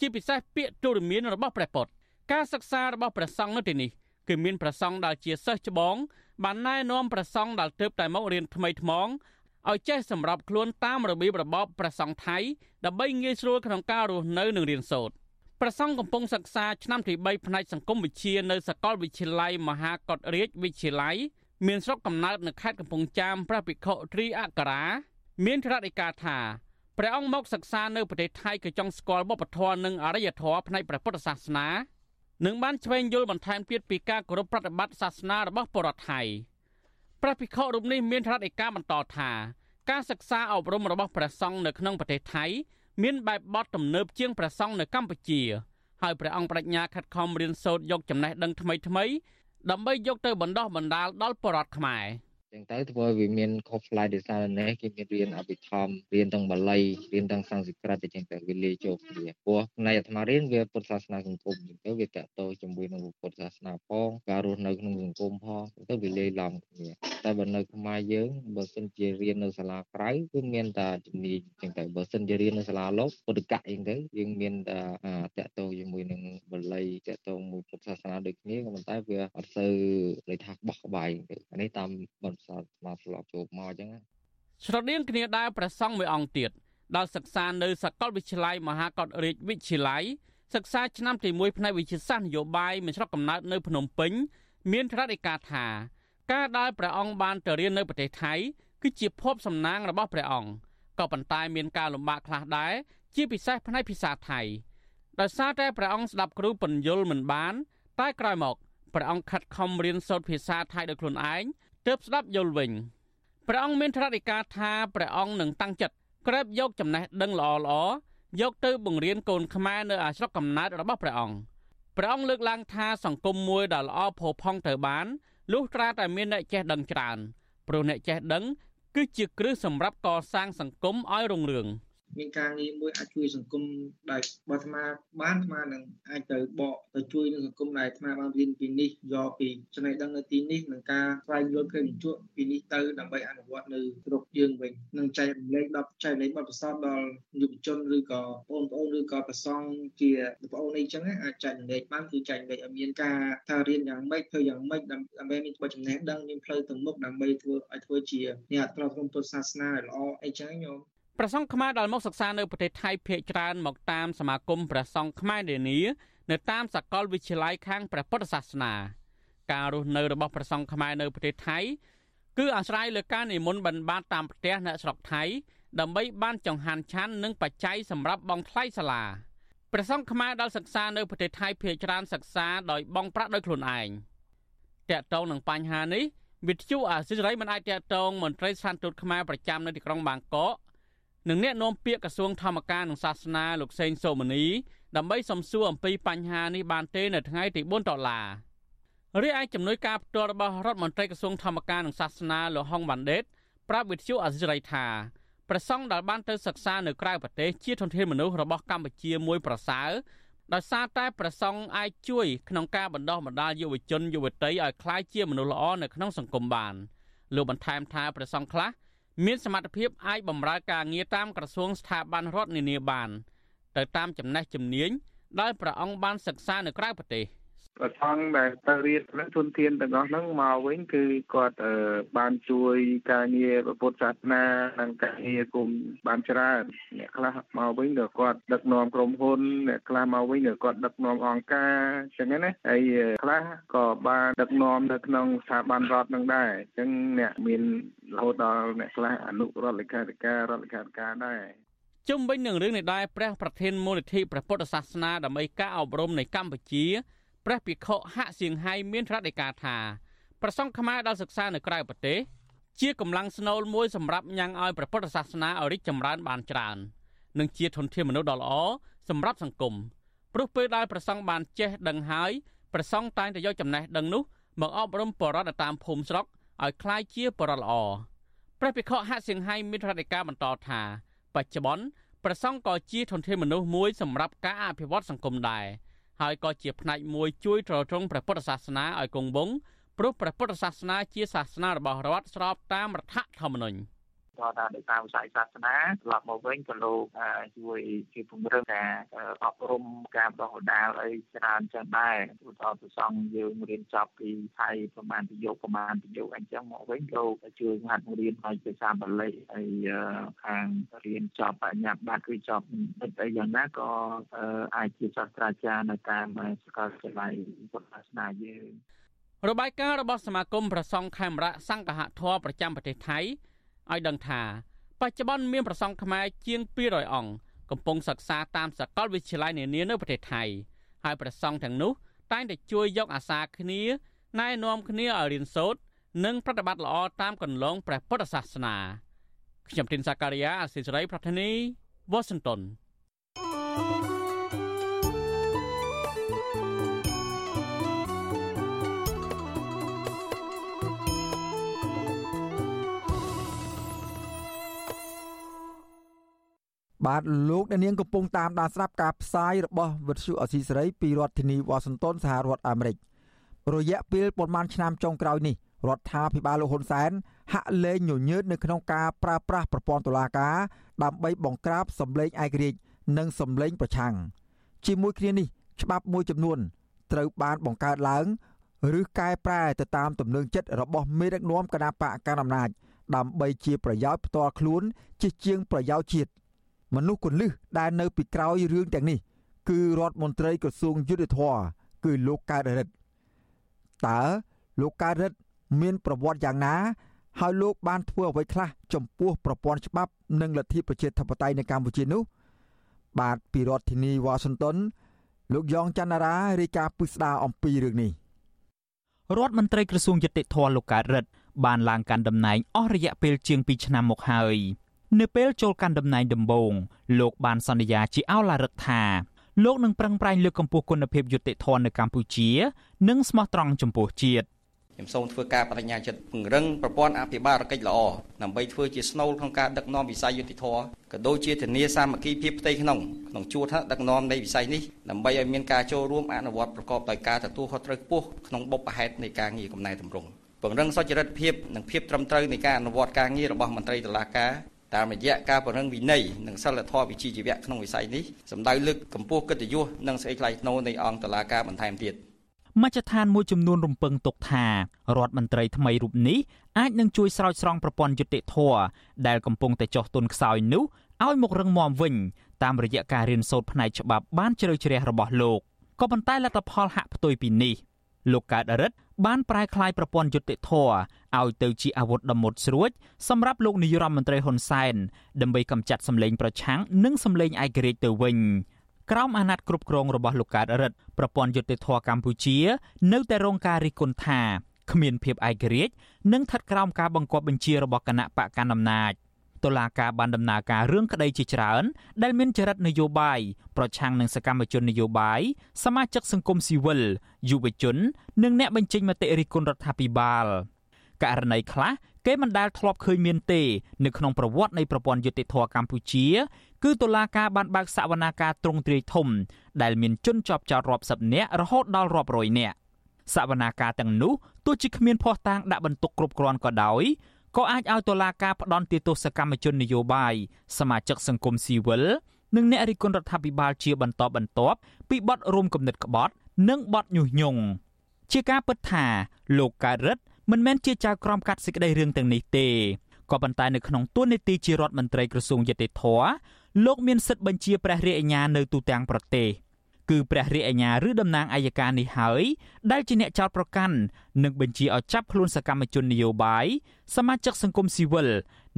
ជាពិសេសពាក្យទូរមានរបស់ព្រះពុទ្ធការសិក្សារបស់ព្រះសង្ឃនៅទីនេះគឺមានព្រះសង្ឃដែលជាសិស្សច្បងបានណែនាំព្រះសង្ឃដែលទើបតែមករៀនថ្មីថ្មងឲ្យចេះសម្របខ្លួនតាមរបៀបរបបព្រះសង្ឃថៃដើម្បីងាយស្រួលក្នុងការរស់នៅនិងរៀនសូត្រ ប្រសង់កំពុងសិក្សាឆ្នាំទី3ផ្នែកសង្គមវិទ្យានៅសាកលវិទ្យាល័យមហាកតរាជវិទ្យាល័យមានស្រុកកំណើតនៅខេត្តកំពង់ចាមព្រះភិក្ខុត្រីអក្សរា មានត្រាធិការថាព្រះអង្គមកសិក្សានៅប្រទេសថៃក៏ចង់ស្គាល់វប្បធម៌និងអរិយធម៌ផ្នែកព្រះពុទ្ធសាសនានិងបានឆ្វេងយល់បន្ថែមទៀតពីការគោរពប្រតិបត្តិសាសនារបស់ពលរដ្ឋថៃព្រះភិក្ខុរូបនេះមានត្រាធិការបន្តថាការសិក្សាអប់រំរបស់ព្រះសង្ឃនៅក្នុងប្រទេសថៃ មានបែបបទទំនើបជាងព្រះសង្ឃនៅកម្ពុជាហើយព្រះអង្គបដិញ្ញាខិតខំរៀនសូត្រយកចំណេះដឹងថ្មីថ្មីដើម្បីយកទៅបណ្ដោះបណ្ដាលដល់ប្រជាពលរដ្ឋខ្មែរ។ ចឹងទៅធ្វើឲ្យវាមានខុសប្លែកដោយសារនេះគេមានរៀនអភិធម្មរៀនទាំងបាលីរៀនទាំងសំស្ក្រឹតអញ្ចឹងទៅវាលាយចូលគ្នាព្រោះផ្នែកអាត្មារៀនវាពុទ្ធសាសនាសង្គមអញ្ចឹងទៅវាតកតជាមួយនឹងពុទ្ធសាសនាផងការរស់នៅក្នុងសង្គមផងទៅវាលាយឡំគ្នាតែបើនៅខ្មែរយើងបើសិនជារៀននៅសាលាក្រៅគឺមានតែជំនាញអញ្ចឹងទៅបើសិនជារៀននៅសាលាលោកពុទ្ធកៈអញ្ចឹងទៅយើងមានតែតកតជាមួយនឹងបាលីតកតមួយពុទ្ធសាសនាដូចគ្នាក៏ប៉ុន្តែវាអត់សូវលេខថាបោះក្បាយទៅអានេះតាមបទសមកស្លាប់ចូលមកអញ្ចឹងស្រដៀងគ្នាដែរព្រះសង្ឃមួយអង្គទៀតដល់សិក្សានៅសាកលវិទ្យាល័យមហាកតរាជវិទ្យាល័យសិក្សាឆ្នាំទី1ផ្នែកវិទ្យាសាស្ត្រនយោបាយមានស្រុកកំណើតនៅភ្នំពេញ មានថ្នាក់ឯកាថា ការដែលព្រះអង្គបានទៅរៀននៅប្រទេសថៃគឺជាភពសំណាងរបស់ព្រះអង្គក៏ប៉ុន្តែមានការលំបាកខ្លះដែរជាពិសេសផ្នែកភាសាថៃដោយសារតែព្រះអង្គស្ដាប់គ្រូពន្យល់មិនបាន តែក្រោយមកព្រះអង្គខិតខំរៀនសូត្រភាសាថៃដោយខ្លួនឯង ទើបស្ដាប់យល់វិញព្រះអង្គមានថ្នាក់ដឹកការថាព្រះអង្គនឹងតាំងចិត្តក្រេបយកចំណេះដឹងល្អល្អយកទៅបង្រៀនកូនខ្មែរនៅអាស្រុកកំណើតរបស់ព្រះអង្គព្រះអង្គលើកឡើងថាសង្គមមួយដែលល្អផូរផង់ទៅបានលុះត្រាតែមានអ្នកចេះដឹងច្រើនព្រោះអ្នកចេះដឹងគឺជាគ្រឹះសម្រាប់កសាងសង្គមឲ្យរុងរឿង។ មានការងារមួយអាចជួយសង្គមដែលបើអាត្មាបានអាត្មានឹងអាចទៅបកទៅជួយនឹងសង្គមដែលអាត្មាបានរៀនពីនេះយកពីចំណេះដឹងនៅទីនេះនឹងការស្វែងយល់ព្រមជក់ពីនេះទៅដើម្បីអនុវត្តនៅស្រុកយើងវិញនឹងចែករំលែកដល់ចែករំលែកបទពិសោធន៍ដល់យុវជនឬក៏បងប្អូនឬក៏ប្រសង់ជាបងប្អូនអីចឹងអាចចែករំលែកបានគឺចែករំលែកឲ្យមានការថារៀនយ៉ាងម៉េចធ្វើយ៉ាងម៉េចដើម្បីមានចំណេះដឹងមានផ្លូវទៅមុខដើម្បីធ្វើឲ្យធ្វើជាអ្នកអត្រក្នុងពុទ្ធសាសនាល្អអីចឹងញោម ព្រះសង្ឃខ្មែរដែលមកសិក្សានៅប្រទេសថៃភាគច្រើនមកតាមសមាគមព្រះសង្ឃខ្មែរនានានៅតាមសាកលវិទ្យាល័យខាងព្រះពុទ្ធសាសនាការរស់នៅរបស់ព្រះសង្ឃខ្មែរនៅប្រទេសថៃគឺអាស្រ័យលើការនិមន្តបិណ្ឌបាតតាមផ្ទះអ្នកស្រុកថៃដើម្បីបានចង្ហាន់ឆាន់និងបច្ច័យសម្រាប់បង់ថ្លៃសាលាព្រះសង្ឃខ្មែរដែលសិក្សានៅប្រទេសថៃភាគច្រើនសិក្សាដោយបង់ប្រាក់ដោយខ្លួនឯងតកតងនឹងបញ្ហានេះវិទ្យុអាស៊ីសេរីមិនអាចតកតងមន្ត្រីស្ថានទូតខ្មែរប្រចាំនៅទីក្រុងបាងកក និងអ្នកនាំពាក្យក្រសួងធម្មការនិងសាសនាលោកសេងសូមនីដើម្បីសំសួរអំពីបញ្ហានេះបានទេនៅថ្ងៃទី4ដុល្លាររីឯជំនួយការផ្ទាល់របស់រដ្ឋមន្ត្រីក្រសួងធម្មការនិងសាសនាលោកហុងវ៉ាន់ដេតប្រាប់វិទ្យុអសិរ័យថាប្រសង់ដែលបានទៅសិក្សានៅក្រៅប្រទេសជាធនធានមនុស្សរបស់កម្ពុជាមួយប្រសើរដោយសារតែប្រសង់អាចជួយក្នុងការបណ្ដោះបណ្ដាលយុវជនយុវតីឲ្យក្លាយជាមនុស្សល្អនៅក្នុងសង្គមបានលោកបន្ថែមថាប្រសង់ខ្លះ មានសមត្ថភាពអាចបម្រើការងារតាមក្រសួងស្ថាប័នរដ្ឋនានាបានទៅតាមចំណេះជំនាញដែលព្រះអង្គបានសិក្សានៅក្រៅប្រទេស ប្រថងដែលទៅរៀនផ្នែកទុនធានទាំងអស់ហ្នឹងមកវិញគឺគាត់បានជួយការងារពុទ្ធសាសនានិងការងារគុំបានច្រើនអ្នកខ្លះមកវិញក៏គាត់ដឹកនាំក្រុមហ៊ុនអ្នកខ្លះមកវិញក៏គាត់ដឹកនាំអង្គការអញ្ចឹងណាហើយខ្លះក៏បានដឹកនាំនៅក្នុងស្ថាប័នរដ្ឋនឹងដែរអញ្ចឹងអ្នកមានរហូតដល់អ្នកខ្លះអនុរដ្ឋលេខាធិការរដ្ឋលេខាធិការដែរជុំវិញនឹងរឿងនេះដែរព្រះប្រធានមូលនិធិព្រះពុទ្ធសាសនាដើម្បីការអប់រំនៃកម្ពុជា ព្រះភិក្ខុហាក់សៀងហៃមានត្រាដីកាថាប្រសង់ខ្មែរដែលសិក្សានៅក្រៅប្រទេសជាកម្លាំងស្នូលមួយសម្រាប់ញ៉ាំងឲ្យព្រះពុទ្ធសាសនាឲ្យរីកចម្រើនបានច្រើននិងជាធនធានមនុស្សដ៏ល្អសម្រាប់សង្គមព្រោះពេលដែលប្រសង់បានចេះដឹងហើយប្រសង់តែងតែយកចំណេះដឹងនោះមកអប់រំបរិបទតាមភូមិស្រុកឲ្យคล้ายជាបរិបទល្អព្រះភិក្ខុហាក់សៀងហៃមានរដ្ឋាភិការបន្តថាបច្ចុប្បន្នប្រសង់ក៏ជាធនធានមនុស្សមួយសម្រាប់ការអភិវឌ្ឍសង្គមដែរ ហើយក៏ជាផ្នែកមួយជួយទ្រទ្រង់ព្រះពុទ្ធសាសនាឲ្យគង់វង្សព្រោះព្រះពុទ្ធសាសនាជាសាសនារបស់រដ្ឋស្របតាមរដ្ឋធម្មនុញ្ញ។ ក៏ថាដោយតាមវិស័យសាសនាត្រឡប់មកវិញក៏លោកជួយជាពង្រឹងការអប់រំការបណ្ដុះបណ្ដាលអីច្រើនចឹងដែរឧទាហរណ៍ប្រសង់យើងរៀនចប់ពីថៃប្រហែលប្រយោគប្រហែលប្រយោគអញ្ចឹងមកវិញលោកជួយហាត់រៀនឲ្យភាសាបាលីហើយខាងរៀនចប់បញ្ញាបត្រឬចប់មិនអីយ៉ាងណាក៏អាចជាសាស្ត្រាចារ្យនៅតាមសាកលវិទ្យាល័យពុទ្ធសាសនាយើងរបាយការណ៍របស់សមាគមប្រសង់ខេមរៈសង្ឃហធរប្រចាំប្រទេសថៃ ឲ្យដឹងថាបច្ចុប្បន្នមានប្រសង់ខ្មែរជាង200អង្គកំពុងសិក្សាតាមសាកលវិទ្យាល័យនានានៅប្រទេសថៃហើយប្រសង់ទាំងនោះតែងតែជួយយកអាសាគ្នាណែនាំគ្នាឲ្យរៀនសូត្រនិងប្រតិបត្តិល្អតាមគន្លងព្រះពុទ្ធសាសនាខ្ញុំទីនសាការីយ៉ាអសិសរីប្រធានីវ៉ាស៊ីនតោន បាទលោកអ្នកនាងកំពុងតាមដានស្ដាប់ការផ្សាយរបស់វិទ្យុអស៊ីសេរីពីរដ្ឋធានីវ៉ាស៊ីនតោនសហរដ្ឋអាមេរិករយៈពេលប្រមាណឆ្នាំចុងក្រោយនេះរដ្ឋាភិបាលលោកហ៊ុនសែនហាក់លែងញញើតនៅក្នុងការប្រើប្រាស់ប្រព័ន្ធតុលាការដើម្បីបង្ក្រាបសម្លេងឯករាជ្យនិងសម្លេងប្រឆាំងជាមួយគ្នានេះច្បាប់មួយចំនួនត្រូវបានបង្កើតឡើងឬកែប្រែទៅតាមទំនឹងចិត្តរបស់មេដឹកនាំគណៈបកកណ្ដាលអំណាចដើម្បីជាប្រយោជន៍ផ្ទាល់ខ្លួនជាជាងប្រយោជន៍ជាតិ មនុស្សគន្លឹះដែលនៅពីក្រោយរឿងទាំងនេះគឺរដ្ឋមន្ត្រីក្រសួងយុទ្ធភ័ពគឺលោកកើតរិទ្ធតើលោកកើតរិទ្ធមានប្រវត្តិយ៉ាងណា ហើយលោកបានធ្វើអ្វីខ្លះចំពោះប្រព័ន្ធច្បាប់និងលទ្ធិប្រជាធិបតេយ្យនៅកម្ពុជានោះ បាទពីរដ្ឋធានីវ៉ាស៊ីនតោនលោកយ៉ងច័ន្ទរារាយការណ៍ពិស្ដារអំពីរឿងនេះរដ្ឋមន្ត្រីក្រសួងយុតិធធលោកកើតរិទ្ធបានឡើងកាន់តំណែងអស់រយៈពេលជាង2ឆ្នាំមកហើយ នៅពេលចូលកាន់តំណែងដំបូងលោកបានសន្យាជាអោឡារិទ្ធថាលោកនឹងប្រឹងប្រែងលើកកម្ពស់គុណភាពយុតិធធនៅកម្ពុជា និងស្មោះត្រង់ចំពោះជាតិខ្ញុំសូមធ្វើការបដិញ្ញាចិត្តពង្រឹងប្រព័ន្ធអភិបាលកិច្ចល្អដើម្បីធ្វើជាស្នូលក្នុងការដឹកនាំវិស័យយុតិធធក៏ដូចជាធានាសាមគ្គីភាពផ្ទៃក្នុងក្នុងជួរថ្នាក់ដឹកនាំនៃវិស័យនេះដើម្បីឲ្យមានការចូលរួមអនុវត្តប្រកបដោយការទទួលខុសត្រូវខ្ពស់ក្នុងបុព្វហេតុនៃការងារកំណែតម្រង់ពង្រឹងសុចរិតភាពនិងភាពត្រឹមត្រូវនៃការអនុវត្តការងាររបស់មន្ត្រីតុលាការ តាមរយៈការពង្រឹងវិន័យនិងសិលធម៌វិជ្ជាជីវៈក្នុងវិស័យនេះសម្ដៅលើកកម្ពស់កិត្តិយសនិងសេចក្តីថ្លៃថ្នូរនៃអង្គតុលាការបន្ថែមទៀតមជ្ឈដ្ឋានមួយចំនួនរំពឹងទុកថារដ្ឋមន្ត្រីថ្មីរូបនេះអាចនឹងជួយស្រោចស្រង់ប្រព័ន្ធយុតិធធដែលកំពុងតែចុះទុនខ្សោយនោះឲ្យមករឹងមាំវិញតាមរយៈការរៀនសូត្រផ្នែកច្បាប់បានជ្រៅជ្រះរបស់លោកក៏ប៉ុន្តែលទ្ធផលហាក់ផ្ទុយពីនេះលោកកើតរិទ្ធ បានប្រែក្លាយប្រព័ន្ធយុតិធធឲ្យទៅជាអាវុធដ៏មុតស្រួចសម្រាប់លោកនាយរដ្ឋមន្ត្រីហ៊ុនសែនដើម្បីកម្ចាត់សម្លេងប្រឆាំងនិងសម្លេងឯករាជ្យទៅវិញក្រោមអាណត្តិគ្រប់គ្រងរបស់លោកកើតរិទ្ធប្រព័ន្ធយុតិធធកម្ពុជា នៅតែរងការរិះគន់ថាគ្មានភាពឯករាជ្យនិងស្ថិតក្រោមការបង្គាប់បញ្ជារបស់គណៈបកកណ្ដាលអំណាច តុលាការបានដំណើរការរឿងក្តីជាច្រើនដែលមានចរិតនយោបាយប្រឆាំងនឹងសកម្មជននយោបាយសមាជិកសង្គមស៊ីវិលយុវជន និងអ្នកបញ្ចេញមតិរិះគន់រដ្ឋាភិបាលករណីខ្លះគេមិនដែលធ្លាប់ឃើញមានទេនៅក្នុងប្រវត្តិនៃប្រព័ន្ធយុតិធធកម្ពុជា គឺតុលាការបានបើកសវនាការទ្រង់ទ្រាយធំ ដែលមានជនជាប់ចោតរាប់សិបនាក់រហូតដល់រាប់រយនាក់សវនាការទាំងនោះទោះជាគ្មានភ័ស្តុតាងដាក់បន្ទុកគ្រប់គ្រាន់ក៏ដោយ ក៏អាចឲ្យតុលាការផ្ដន់ទោសកម្មជននយោបាយសមាជិកសង្គមស៊ីវិលនិងអ្នករិះគន់រដ្ឋាភិបាលជាបន្តបន្ទាប់ពីបទរួមគំនិតក្បត់ និងបទញុះញង់ជាការពិតថាលោកកើតរិទ្ធមិនមែនជាចៅក្រមកាត់សេចក្តីរឿងទាំងនេះទេក៏ប៉ុន្តែនៅក្នុងទួនាទីជារដ្ឋមន្ត្រីក្រសួងយុតិធធលោកមានសិទ្ធិបញ្ជាព្រះរាជអាជ្ញានៅទូទាំងប្រទេស គឺព្រះរាជអាជ្ញាឬតំណាងអัยការនេះហើយដែលជាអ្នកចោទប្រកាន់និងបញ្ជាឲ្យចាប់ខ្លួនសកម្មជននយោបាយសមាជិកសង្គមស៊ីវិល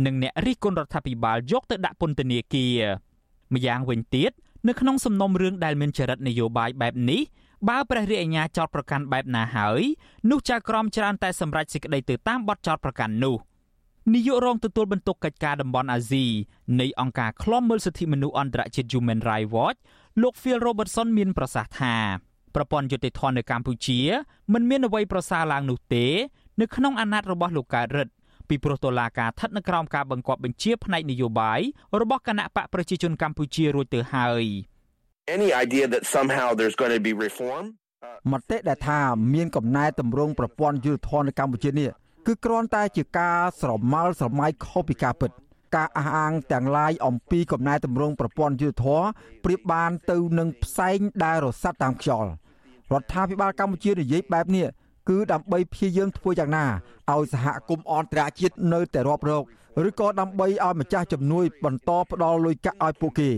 និងអ្នករិះគន់រដ្ឋាភិបាលយកទៅដាក់ពន្ធនាគារម្យ៉ាងវិញទៀតនៅក្នុងសំណុំរឿងដែលមានចរិតនយោបាយបែបនេះបើព្រះរាជអាជ្ញាចោតប្រកាន់បែបណាហើយនោះចៅក្រមច្រើនតែសម្រេចសេចក្តីទៅតាមបទចោតប្រកាន់នោះ នាយករងទទួលបន្ទុកកិច្ចការតំបន់អាស៊ីនៃអង្គការឃ្លាំមើលសិទ្ធិមនុស្សអន្តរជាតិ Human Rights Watch លោក Phil Robertson មានប្រសាសន៍ថាប្រព័ន្ធយុតិធម៌នៅកម្ពុជាមិនមានអ្វីប្រសើរឡើងនោះទេ នៅក្នុងអាណត្តិរបស់លោកកើតរិទ្ធពីព្រោះតុលាការស្ថិតនៅក្រោមការបង្គាប់បញ្ជាផ្នែកនយោបាយរបស់គណៈបកប្រជាជនកម្ពុជារួចទៅហើយ any idea that somehow there's going to be reform មតិដែលថាមានកំណែតម្រង់ប្រព័ន្ធយុតិធម៌នៅកម្ពុជានេះ គឺគ្រាន់តែជាការស្រមើលស្រមៃខុសពីការពិត ការអះអាងទាំងឡាយអំពីកំណែតម្រង់ប្រព័ន្ធយុតិធម៌ប្រៀបបានទៅនឹងផ្សែងដែលរសាត់តាមខ្យល់រដ្ឋាភិបាលកម្ពុជានិយាយបែបនេះគឺដើម្បីព្យាយាមធ្វើយ៉ាងណាឲ្យសហគមន៍អន្តរជាតិនៅតែរាប់រកឬក៏ដើម្បីឲ្យម្ចាស់ជំនួយបន្តផ្ដល់លុយកាក់ឲ្យពួកគេ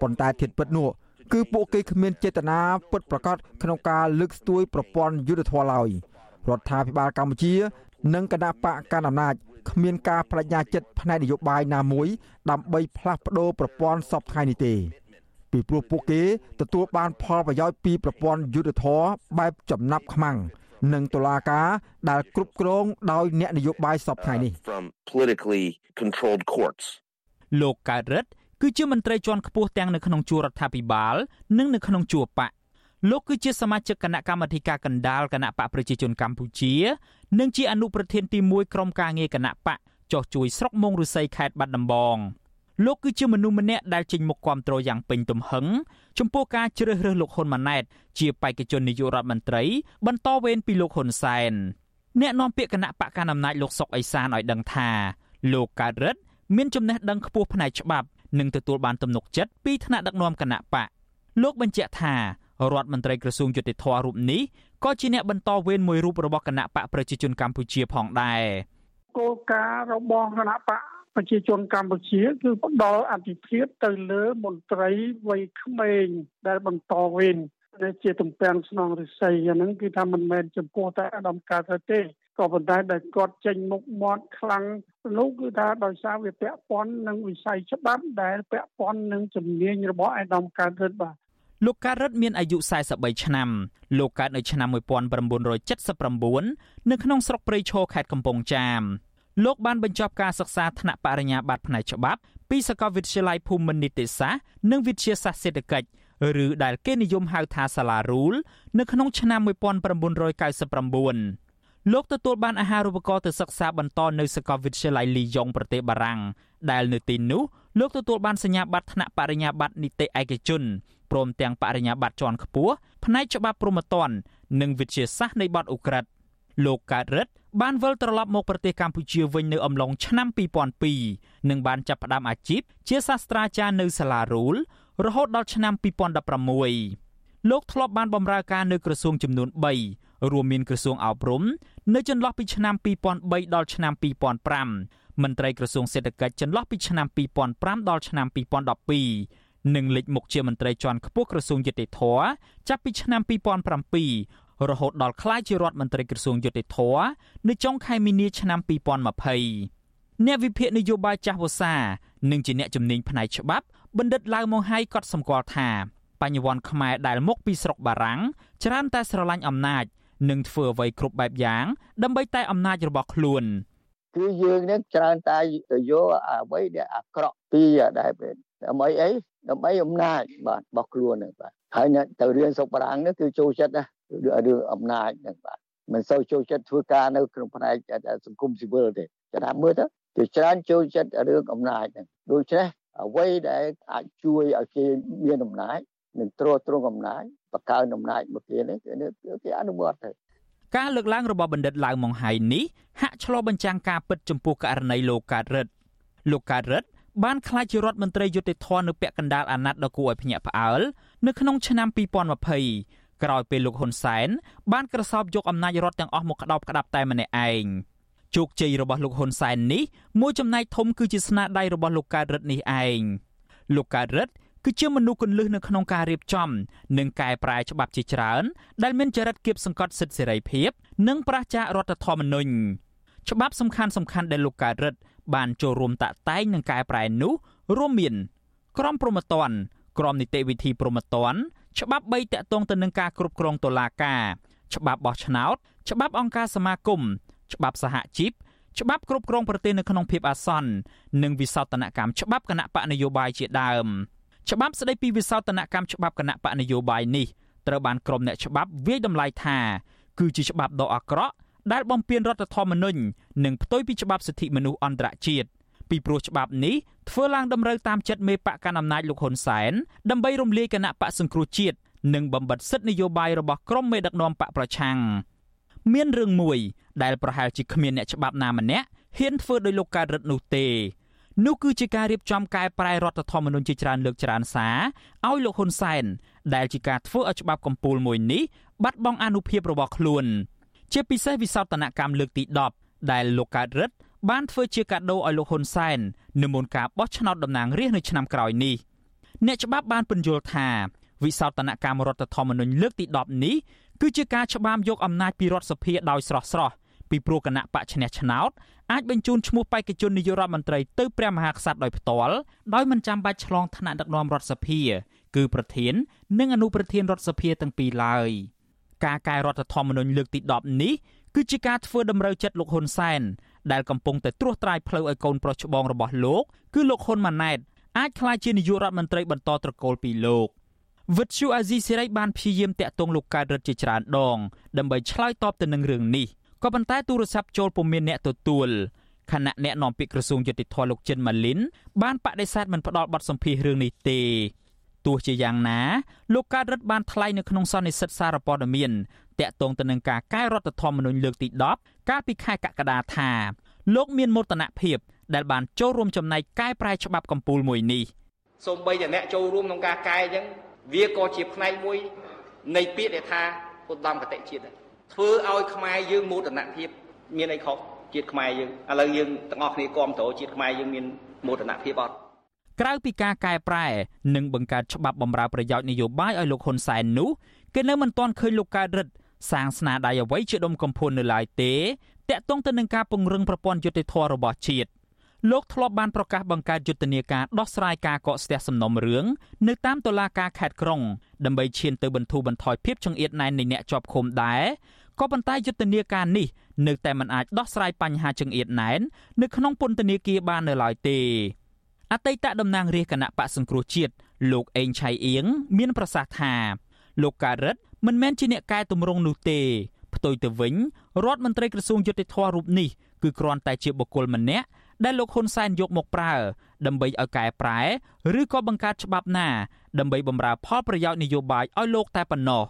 ប៉ុន្តែធៀបពិតនោះគឺពួកគេគ្មានចេតនាពិតប្រាកដក្នុងការលើកស្ទួយប្រព័ន្ធយុទ្ធធម៌ឡើយរដ្ឋាភិបាលកម្ពុជា និងគណៈបកកណ្ដាលអំណាចគ្មានការបដិញ្ញាចិត្តផ្នែកនយោបាយណាមួយ ដើម្បីផ្លាស់ប្តូរប្រព័ន្ធសពថ្ងៃនេះទេ ពីព្រោះពួកគេទទួលបានផលប្រយោជន៍ពីប្រព័ន្ធយុទ្ធធរបែបចំណាប់ខ្មាំងនិងតុលាការដែលគ្រប់គ្រងដោយអ្នកនយោបាយសពថ្ងៃនេះ from politically controlled courts លោកកើតរិទ្ធគឺជាមន្ត្រីជាន់ខ្ពស់ទាំងនៅក្នុងជួររដ្ឋាភិបាល និងនៅក្នុងជួរបក លោកគឺជាសមាជិកគណៈកម្មាធិការកណ្ដាលគណៈបកប្រជាជនកម្ពុជា និងជាអនុប្រធានទី1ក្រុមការងារគណៈបកចោះជួយស្រុកមងរុស័យខេត្តបាត់ដំបងលោកគឺជាមនុស្សម្នាក់ដែលចេញមុខគាំទ្រយ៉ាងពេញទំហឹងចំពោះការជ្រើសរើសលោកហ៊ុនម៉ាណែត ជាបេក្ខជននាយករដ្ឋមន្ត្រី បន្តវេនពីលោកហ៊ុនសែនអ្នកនាំពាក្យគណៈបកកណ្ដាលអំណាចលោកសុកអេសានឲ្យដឹងថាលោកកើតរិទ្ធមានចំណេះដឹងខ្ពស់ផ្នែកច្បាប់និងទទួលបានទំនុកចិត្តពីថ្នាក់ដឹកនាំគណៈបកលោកបញ្ជាក់ថា រដ្ឋមន្ត្រីក្រសួងយុតិធធរូបនេះក៏ជាអ្នកបន្តវេនមួយរូបរបស់គណៈបកប្រជាជនកម្ពុជាផងដែរគោលការណ៍របស់គណៈបកប្រជាជនកម្ពុជាគឺផ្ដល់អធិភាពទៅលើមន្ត្រីវ័យក្មេងដែលបន្តវេនដែលជាទំពាំងស្នងរិស័យអាហ្នឹងគឺថាមិនមែនចំពោះតែអាដាមកើតទេក៏ប៉ុន្តែដែលគាត់ចេញមុខមាត់ខ្លាំងនោះគឺថាដោយសារវាពាក់ព័ន្ធនឹងវិស័យច្បាប់ដែលពាក់ព័ន្ធនឹងជំនាញរបស់អាដាមកើតរិទ្ធបាទ លោកកើតរិទ្ធមានអាយុ43ឆ្នាំលោកកើតនៅឆ្នាំ1979នៅក្នុងស្រុកព្រៃឈរខេត្តកំពង់ចាមលោកបានបញ្ចប់ការសិក្សាថ្នាក់បរិញ្ញាបត្រផ្នែកច្បាប់ពីសាកលវិទ្យាល័យភូមិន្ទនីតិសាស្ត្រនិងវិទ្យាសាស្ត្រសេដ្ឋកិច្ចឬដែលគេនិយមហៅថាសាលារូលនៅក្នុងឆ្នាំ1999លោកទទួលបានអាហារូបករណ៍ទៅសិក្សាបន្តនៅសាកលវិទ្យាល័យលីយ៉ុងប្រទេសបារាំងដែលនៅទីនោះ លោកទទួលបានសញ្ញាបត្រថ្នាក់បរិញ្ញាបត្រនីតិឯកជនព្រមទាំងបរិញ្ញាបត្រជាន់ខ្ពស់ផ្នែកច្បាប់ព្រហ្មទណ្ឌនិងវិទ្យាសាស្ត្រនៃបទឧក្រិដ្ឋលោកកើតរិទ្ធបានវិលត្រឡប់មកប្រទេសកម្ពុជាវិញនៅអំឡុងឆ្នាំ2002និងបានចាប់ផ្ដើមអាជីពជាសាស្ត្រាចារ្យនៅសាលារូលរហូតដល់ឆ្នាំ2016លោកធ្លាប់បានបម្រើការនៅក្រសួងចំនួន3រួមមានក្រសួងអប់រំនៅចន្លោះពីឆ្នាំ2003ដល់ឆ្នាំ2005 មន្ត្រីក្រសួងសេដ្ឋកិច្ចចន្លោះពីឆ្នាំ2005ដល់ឆ្នាំ2012និងលេចមុខជាមន្ត្រីជាន់ខ្ពស់ក្រសួងយុតិធធចាប់ពីឆ្នាំ2007រហូតដល់ក្លាយជារដ្ឋមន្ត្រីក្រសួងយុតិធធនៅចុងខែមីនាឆ្នាំ2020អ្នកវិភាគនយោបាយចាស់វសា និងជាអ្នកជំនាញផ្នែកច្បាប់បណ្ឌិតឡាវម៉ុងហៃក៏សម្គាល់ថាបញ្ញវន្តខ្មែរដែលមកពីស្រុកបារាំងច្រើនតែស្រឡាញ់អំណាចនិងធ្វើអ្វីគ្រប់បែបយ៉ាងដើម្បីតែអំណាចរបស់ខ្លួន គឺយើងនឹងច្រើនតែទៅយកអ្វីដែលអាក្រក់ពីដែលដើម្បីអីដើម្បីអំណាចបាទរបស់ខ្លួនហ្នឹងបាទហើយអ្នកទៅរៀនសុខបារាំងនេះគឺចូលចិត្តណារឿងអំណាចហ្នឹងបាទមិនសូវចូលចិត្តធ្វើការនៅក្នុងផ្នែកសង្គមស៊ីវិលទេចាំថាមើលទៅគឺច្រើនចូលចិត្តរឿងអំណាចហ្នឹងដូច្នេះអ្វីដែលអាចជួយឲ្យគេមានអំណាចនិងទ្រទ្រង់អំណាចបកើនអំណាចមកគេនេះគេអនុវត្តទៅ ការលើកឡើងរបស់បណ្ឌិតឡាវម៉ុងហៃនេះហាក់ឆ្លុះបញ្ចាំងការពិតចំពោះករណីលោកកើតរិទ្ធលោកកើតរិទ្ធបានក្លាយជារដ្ឋមន្ត្រីយុតិធននៅពាក់កណ្ដាលអាណត្តិដ៏គួរឲ្យភ្ញាក់ផ្អើលនៅក្នុងឆ្នាំ2020ក្រោយពេលលោកហ៊ុនសែនបានក្រសោបយកអំណាចរដ្ឋទាំងអស់មកក្តោបក្តាប់តែម្នាក់ឯងជោគជ័យរបស់លោកហ៊ុនសែននេះមួយចំណែកធំគឺជាស្នាដៃរបស់លោកកើតរិទ្ធនេះឯងលោកកើតរិទ្ធ គឺជាមនុស្សគន្លឹះនៅក្នុងការរៀបចំ និងកែប្រែច្បាប់ជាច្រើន ដែលមានចរិតគៀបសង្កត់សិទ្ធិសេរីភាព និងប្រជារដ្ឋធម្មនុញ្ញច្បាប់សំខាន់សំខាន់ដែលលោកកើតរិទ្ធបានចូលរួមតាក់តែងនិងកែប្រែនោះរួមមាន ក្រមព្រហ្មទណ្ឌក្រមនីតិវិធីព្រហ្មទណ្ឌច្បាប់3តាក់ទងទៅនឹងការគ្រប់គ្រងតុលាការច្បាប់បោះឆ្នោត ច្បាប់អង្គការសមាគមច្បាប់សហជីពច្បាប់គ្រប់គ្រងប្រទេសនៅក្នុងភាពអាសន្ននិងវិសោធនកម្មច្បាប់គណៈបកនយោបាយជាដើម ច្បាប់ស្តីពីវិសោធនកម្មច្បាប់គណៈបកនយោបាយនេះត្រូវបានក្រុមអ្នកច្បាប់វាយតម្លៃថាគឺជាច្បាប់ដ៏អាក្រក់ដែលបំពានរដ្ឋធម្មនុញ្ញនិងផ្ទុយពីច្បាប់សិទ្ធិមនុស្សអន្តរជាតិពីព្រោះច្បាប់នេះធ្វើឡើងតម្រូវតាមចិត្តមេបកកណ្ដាលអំណាចលោកហ៊ុនសែនដើម្បីរំលាយគណៈបកសង្គ្រោះជាតិនិងបំបិទសិទ្ធិនយោបាយរបស់ក្រុមមេដឹកនាំបកប្រឆាំងមានរឿងមួយដែលប្រហែលជាគ្មានអ្នកច្បាប់ណាម្នាក់ហ៊ានធ្វើដោយលោកកើតរិទ្ធនោះទេ នោះគឺជាការរៀបចំកែប្រែរដ្ឋធម្មនុញ្ញជាច្រើនលើកច្រើនសារឲ្យលោកហ៊ុនសែនដែលជាការធ្វើឲ្យច្បាប់កម្ពុជាមួយនេះបាត់បង់អនុភាពរបស់ខ្លួន ជាពិសេសវិសោធនកម្មលើកទី10ដែលលោកកើតរិទ្ធបានធ្វើជាកាដូឲ្យលោកហ៊ុនសែននៅមុនការបោះឆ្នោតតំណាងរាស្ត្រនៅឆ្នាំក្រោយនេះអ្នកច្បាប់បានពន្យល់ថាវិសោធនកម្មរដ្ឋធម្មនុញ្ញលើកទី10នេះគឺជាការច្បាមយកអំណាចពីរដ្ឋសភាដោយស្រស់ស្រស់ ពីព្រោះគណៈបកឈ្នះឆ្នោតអាចបញ្ជូនឈ្មោះបេក្ខជននាយករដ្ឋមន្ត្រីទៅព្រះមហាក្សត្រដោយផ្ទាល់ដោយមិនចាំបាច់ឆ្លងថ្នាក់ដឹកនាំរដ្ឋសភា គឺប្រធាន និងអនុប្រធានរដ្ឋសភាទាំងពីរឡើយការកែរដ្ឋធម្មនុញ្ញលើកទី10នេះគឺជាការធ្វើតម្រូវចិត្តលោកហ៊ុនសែនដែលកំពុងតែត្រួសត្រាយផ្លូវឲ្យកូនប្រុសច្បងរបស់លោកគឺលោកហ៊ុនម៉ាណែតអាចក្លាយជានាយករដ្ឋមន្ត្រីបន្តត្រកូលពីលោកវិទ្យុអាស៊ីសេរីបានព្យាយាមតាក់ទងលោកកើតរិទ្ធជាច្រើនដងដើម្បីឆ្លើយតបទៅនឹងរឿងនេះ ក៏ប៉ុន្តែទូរស័ព្ទចូលពុំមានអ្នកទទួលខណៈអ្នកនាំពាក្យក្រសួងយុតិធធលោកចិនម៉ាលីនបានបដិសេធមិនផ្ដល់បទសម្ភាសរឿងនេះទេទោះជាយ៉ាងណាលោកកើតរិទ្ធបានថ្លែងនៅក្នុងសន្និសីទសារព័ត៌មានតាក់ទងទៅនឹងការកែរដ្ឋធម្មនុញ្ញលើកទី10កាលពីខែកក្កដាថាលោកមានមោទនភាពដែលបានចូលរួមចំណែកកែប្រែច្បាប់កម្ពុជាមួយនេះសូម្បីតែអ្នកចូលរួមក្នុងការកែអញ្ចឹងវាក៏ជាផ្នែកមួយនៃពាក្យដែលថាឧត្តមកតិជាតិ ធ្វើឲ្យខ្មែរយើងមោទនភាពមានអីខុសជាតិខ្មែរយើងឥឡូវយើងទាំងអស់គ្នាគ្រប់គ្រងជាតិខ្មែរយើងមានមោទនភាពអត់ក្រៅពីការកែប្រែនិងបង្កើតច្បាប់បម្រើប្រយោជន៍នយោបាយឲ្យលោកហ៊ុនសែននោះគេនៅមិនទាន់ឃើញលោកកើតរិទ្ធសាងស្នាដៃអ្វីជាដុំកំភួននៅឡើយទេតាក់ទងទៅនឹងការពង្រឹងប្រព័ន្ធយុតិធធម៌របស់ជាតិលោកធ្លាប់បានប្រកាសបង្កើតយុទ្ធនាការដោះស្រាយការកកស្ទះសំណុំរឿងនៅតាមតុលាការខេត្តក្រុងដើម្បីឈានទៅបន្ធូរបន្ថយភាពចង្អៀតណែននៃអ្នកជាប់ឃុំដែរ ក៏ប៉ុន្តែយុទ្ធនាការនេះនៅតែមិនអាចដោះស្រាយបញ្ហាចង្អៀតណែននៅក្នុងពន្ធនាគារបាននៅឡើយទេអតីតតំណាងរាជគណៈបកសង្គ្រោះជាតិលោកអេងឆៃអៀងមានប្រសាសន៍ថាលោកការ៉ិតមិនមែនជាអ្នកកែតម្រង់នោះទេផ្ទុយទៅវិញរដ្ឋមន្ត្រីក្រសួងយុតិធធរូបនេះគឺគ្រាន់តែជាបុគ្គលម្នាក់ដែលលោកហ៊ុនសែនយកមកប្រើ ដើម្បីឲ្យកែប្រែ ឬក៏បង្កើតច្បាប់ណា ដើម្បីបម្រើផលប្រយោជន៍នយោបាយឲ្យលោកតែប៉ុណ្ណោះ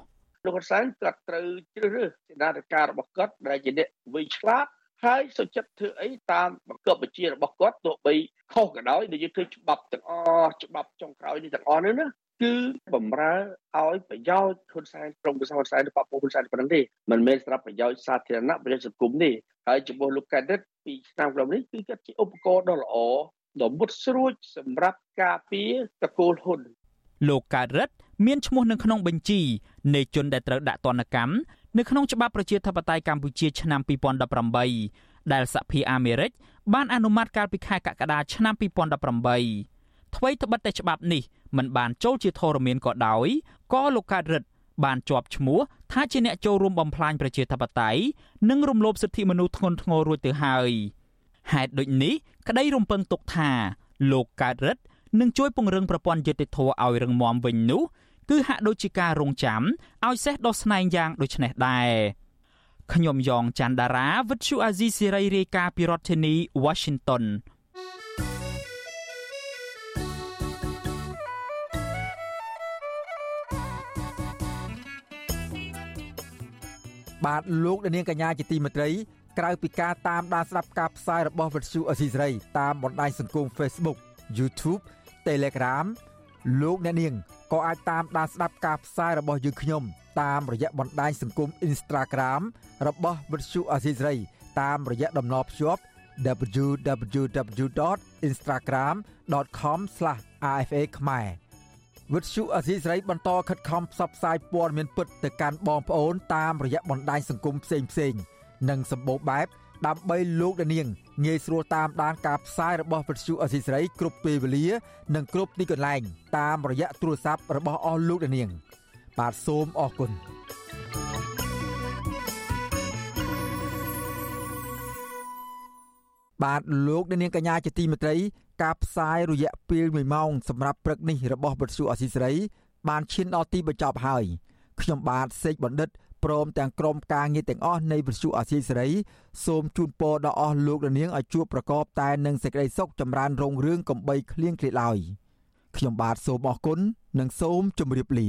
លោកហ៊ុនសែនគាត់ត្រូវជ្រើសរើសសេនាធិការរបស់គាត់ដែលជាអ្នកវិឆ្លាតហើយសុចិត្តធ្វើអីតាមបង្គាប់បញ្ជារបស់គាត់ទោះបីខុសក៏ដោយដែលយើងឃើញច្បាប់ទាំងអស់ច្បាប់ចុងក្រោយនេះទាំងអស់នេះណាគឺបំរើឲ្យប្រយោជន៍ហ៊ុនសែនក្រុមប្រឹក្សាហ៊ុនសែនឬបពហ៊ុនសែនប៉ុណ្ណឹងទេមិនមែនសម្រាប់ប្រយោជន៍សាធារណៈប្រយោជន៍សង្គមទេហើយចំពោះលោកកែដិតពីឆ្នាំក្រុមនេះគឺគាត់ជាឧបករណ៍ដ៏ល្អដ៏មុតស្រួចសម្រាប់ការពារតកូលហ៊ុនលោកកើតរិទ្ធមានឈ្មោះនៅក្នុងបញ្ជី នៃជនដែលត្រូវដាក់ទណ្ឌកម្មនៅក្នុងច្បាប់ប្រជាធិបតេយ្យកម្ពុជាឆ្នាំ2018ដែលសហភាពអាមេរិកបានអនុម័តកាលពីខែកក្កដាឆ្នាំ2018ថ្មីត្បិតតែច្បាប់នេះមិនបានចូលជាធរមានក៏ដោយក៏លោកកើតរិទ្ធបានជាប់ឈ្មោះថាជាអ្នកចូលរួមបំផ្លាញប្រជាធិបតេយ្យនិងរំលោភសិទ្ធិមនុស្សធ្ងន់ធ្ងររួចទៅហើយហេតុដូចនេះក្តីរំពឹងទុកថាលោកកើតរិទ្ធនឹងជួយពង្រឹងប្រព័ន្ធយុតិធធឲ្យរឹងមាំវិញនោះ គឺហាក់ដូចជាការរងចាំឲ្យសេះដោះស្នែងយ៉ាងដូចនេះដែរខ្ញុំយ៉ងច័ន្ទដារាវិទ្យុអាស៊ីសេរីរាយការណ៍ពីរដ្ឋធានី Washington បាទលោកនាងកញ្ញាជាទីមេត្រី ក្រៅពីការតាមដានស្ដាប់ការផ្សាយរបស់វិទ្យុអស៊ីសេរីតាមបណ្ដាញសង្គម Facebook YouTube Telegram លោកអ្នកនាង ក៏អាចតាមដានស្ដាប់ការផ្សាយរបស់យើងខ្ញុំ តាមរយៈបណ្ដាញសង្គម Instagram របស់វិទ្យុអស៊ីសេរីតាមរយៈតំណភ្ជាប់ www.instagram.com/rfa ខ្មែរវិទ្យុអសីស្រីបន្តខិតខំផ្សព្វផ្សាយព័ត៌មានពិតទៅកាន់បងប្អូនតាមរយៈបណ្ដាញសង្គមផ្សេងផ្សេងនិងសម្បូរបែបដើម្បីលោកដានាង ងាយស្រួលតាមដានការផ្សាយរបស់វិទ្យុអសីស្រីគ្រប់ពេលវេលា និងគ្រប់ទីកន្លែង តាមរយៈទូរស័ព្ទរបស់អស់លោកដានាង បាទសូមអរគុណបាទលោកនាងកញ្ញាជាទីមេត្រី ការផ្សាយរយៈពេល1ម៉ោងសម្រាប់ព្រឹកនេះរបស់វិទ្យុអសីសេរី បានឈានដល់ទីបញ្ចប់ហើយខ្ញុំបាទសេកបណ្ឌិត ព្រមទាំងក្រុមការងារទាំងអស់នៃវិទ្យុអសីសេរីសូមជូនពរដល់អស់លោកនាងឲ្យជួបប្រកបតែនឹងសេចក្តីសុខចម្រើនរុងរឿងកំបីគ្លៀងគ្លាឡើយខ្ញុំបាទសូមអរគុណនិងសូមជម្រាបលា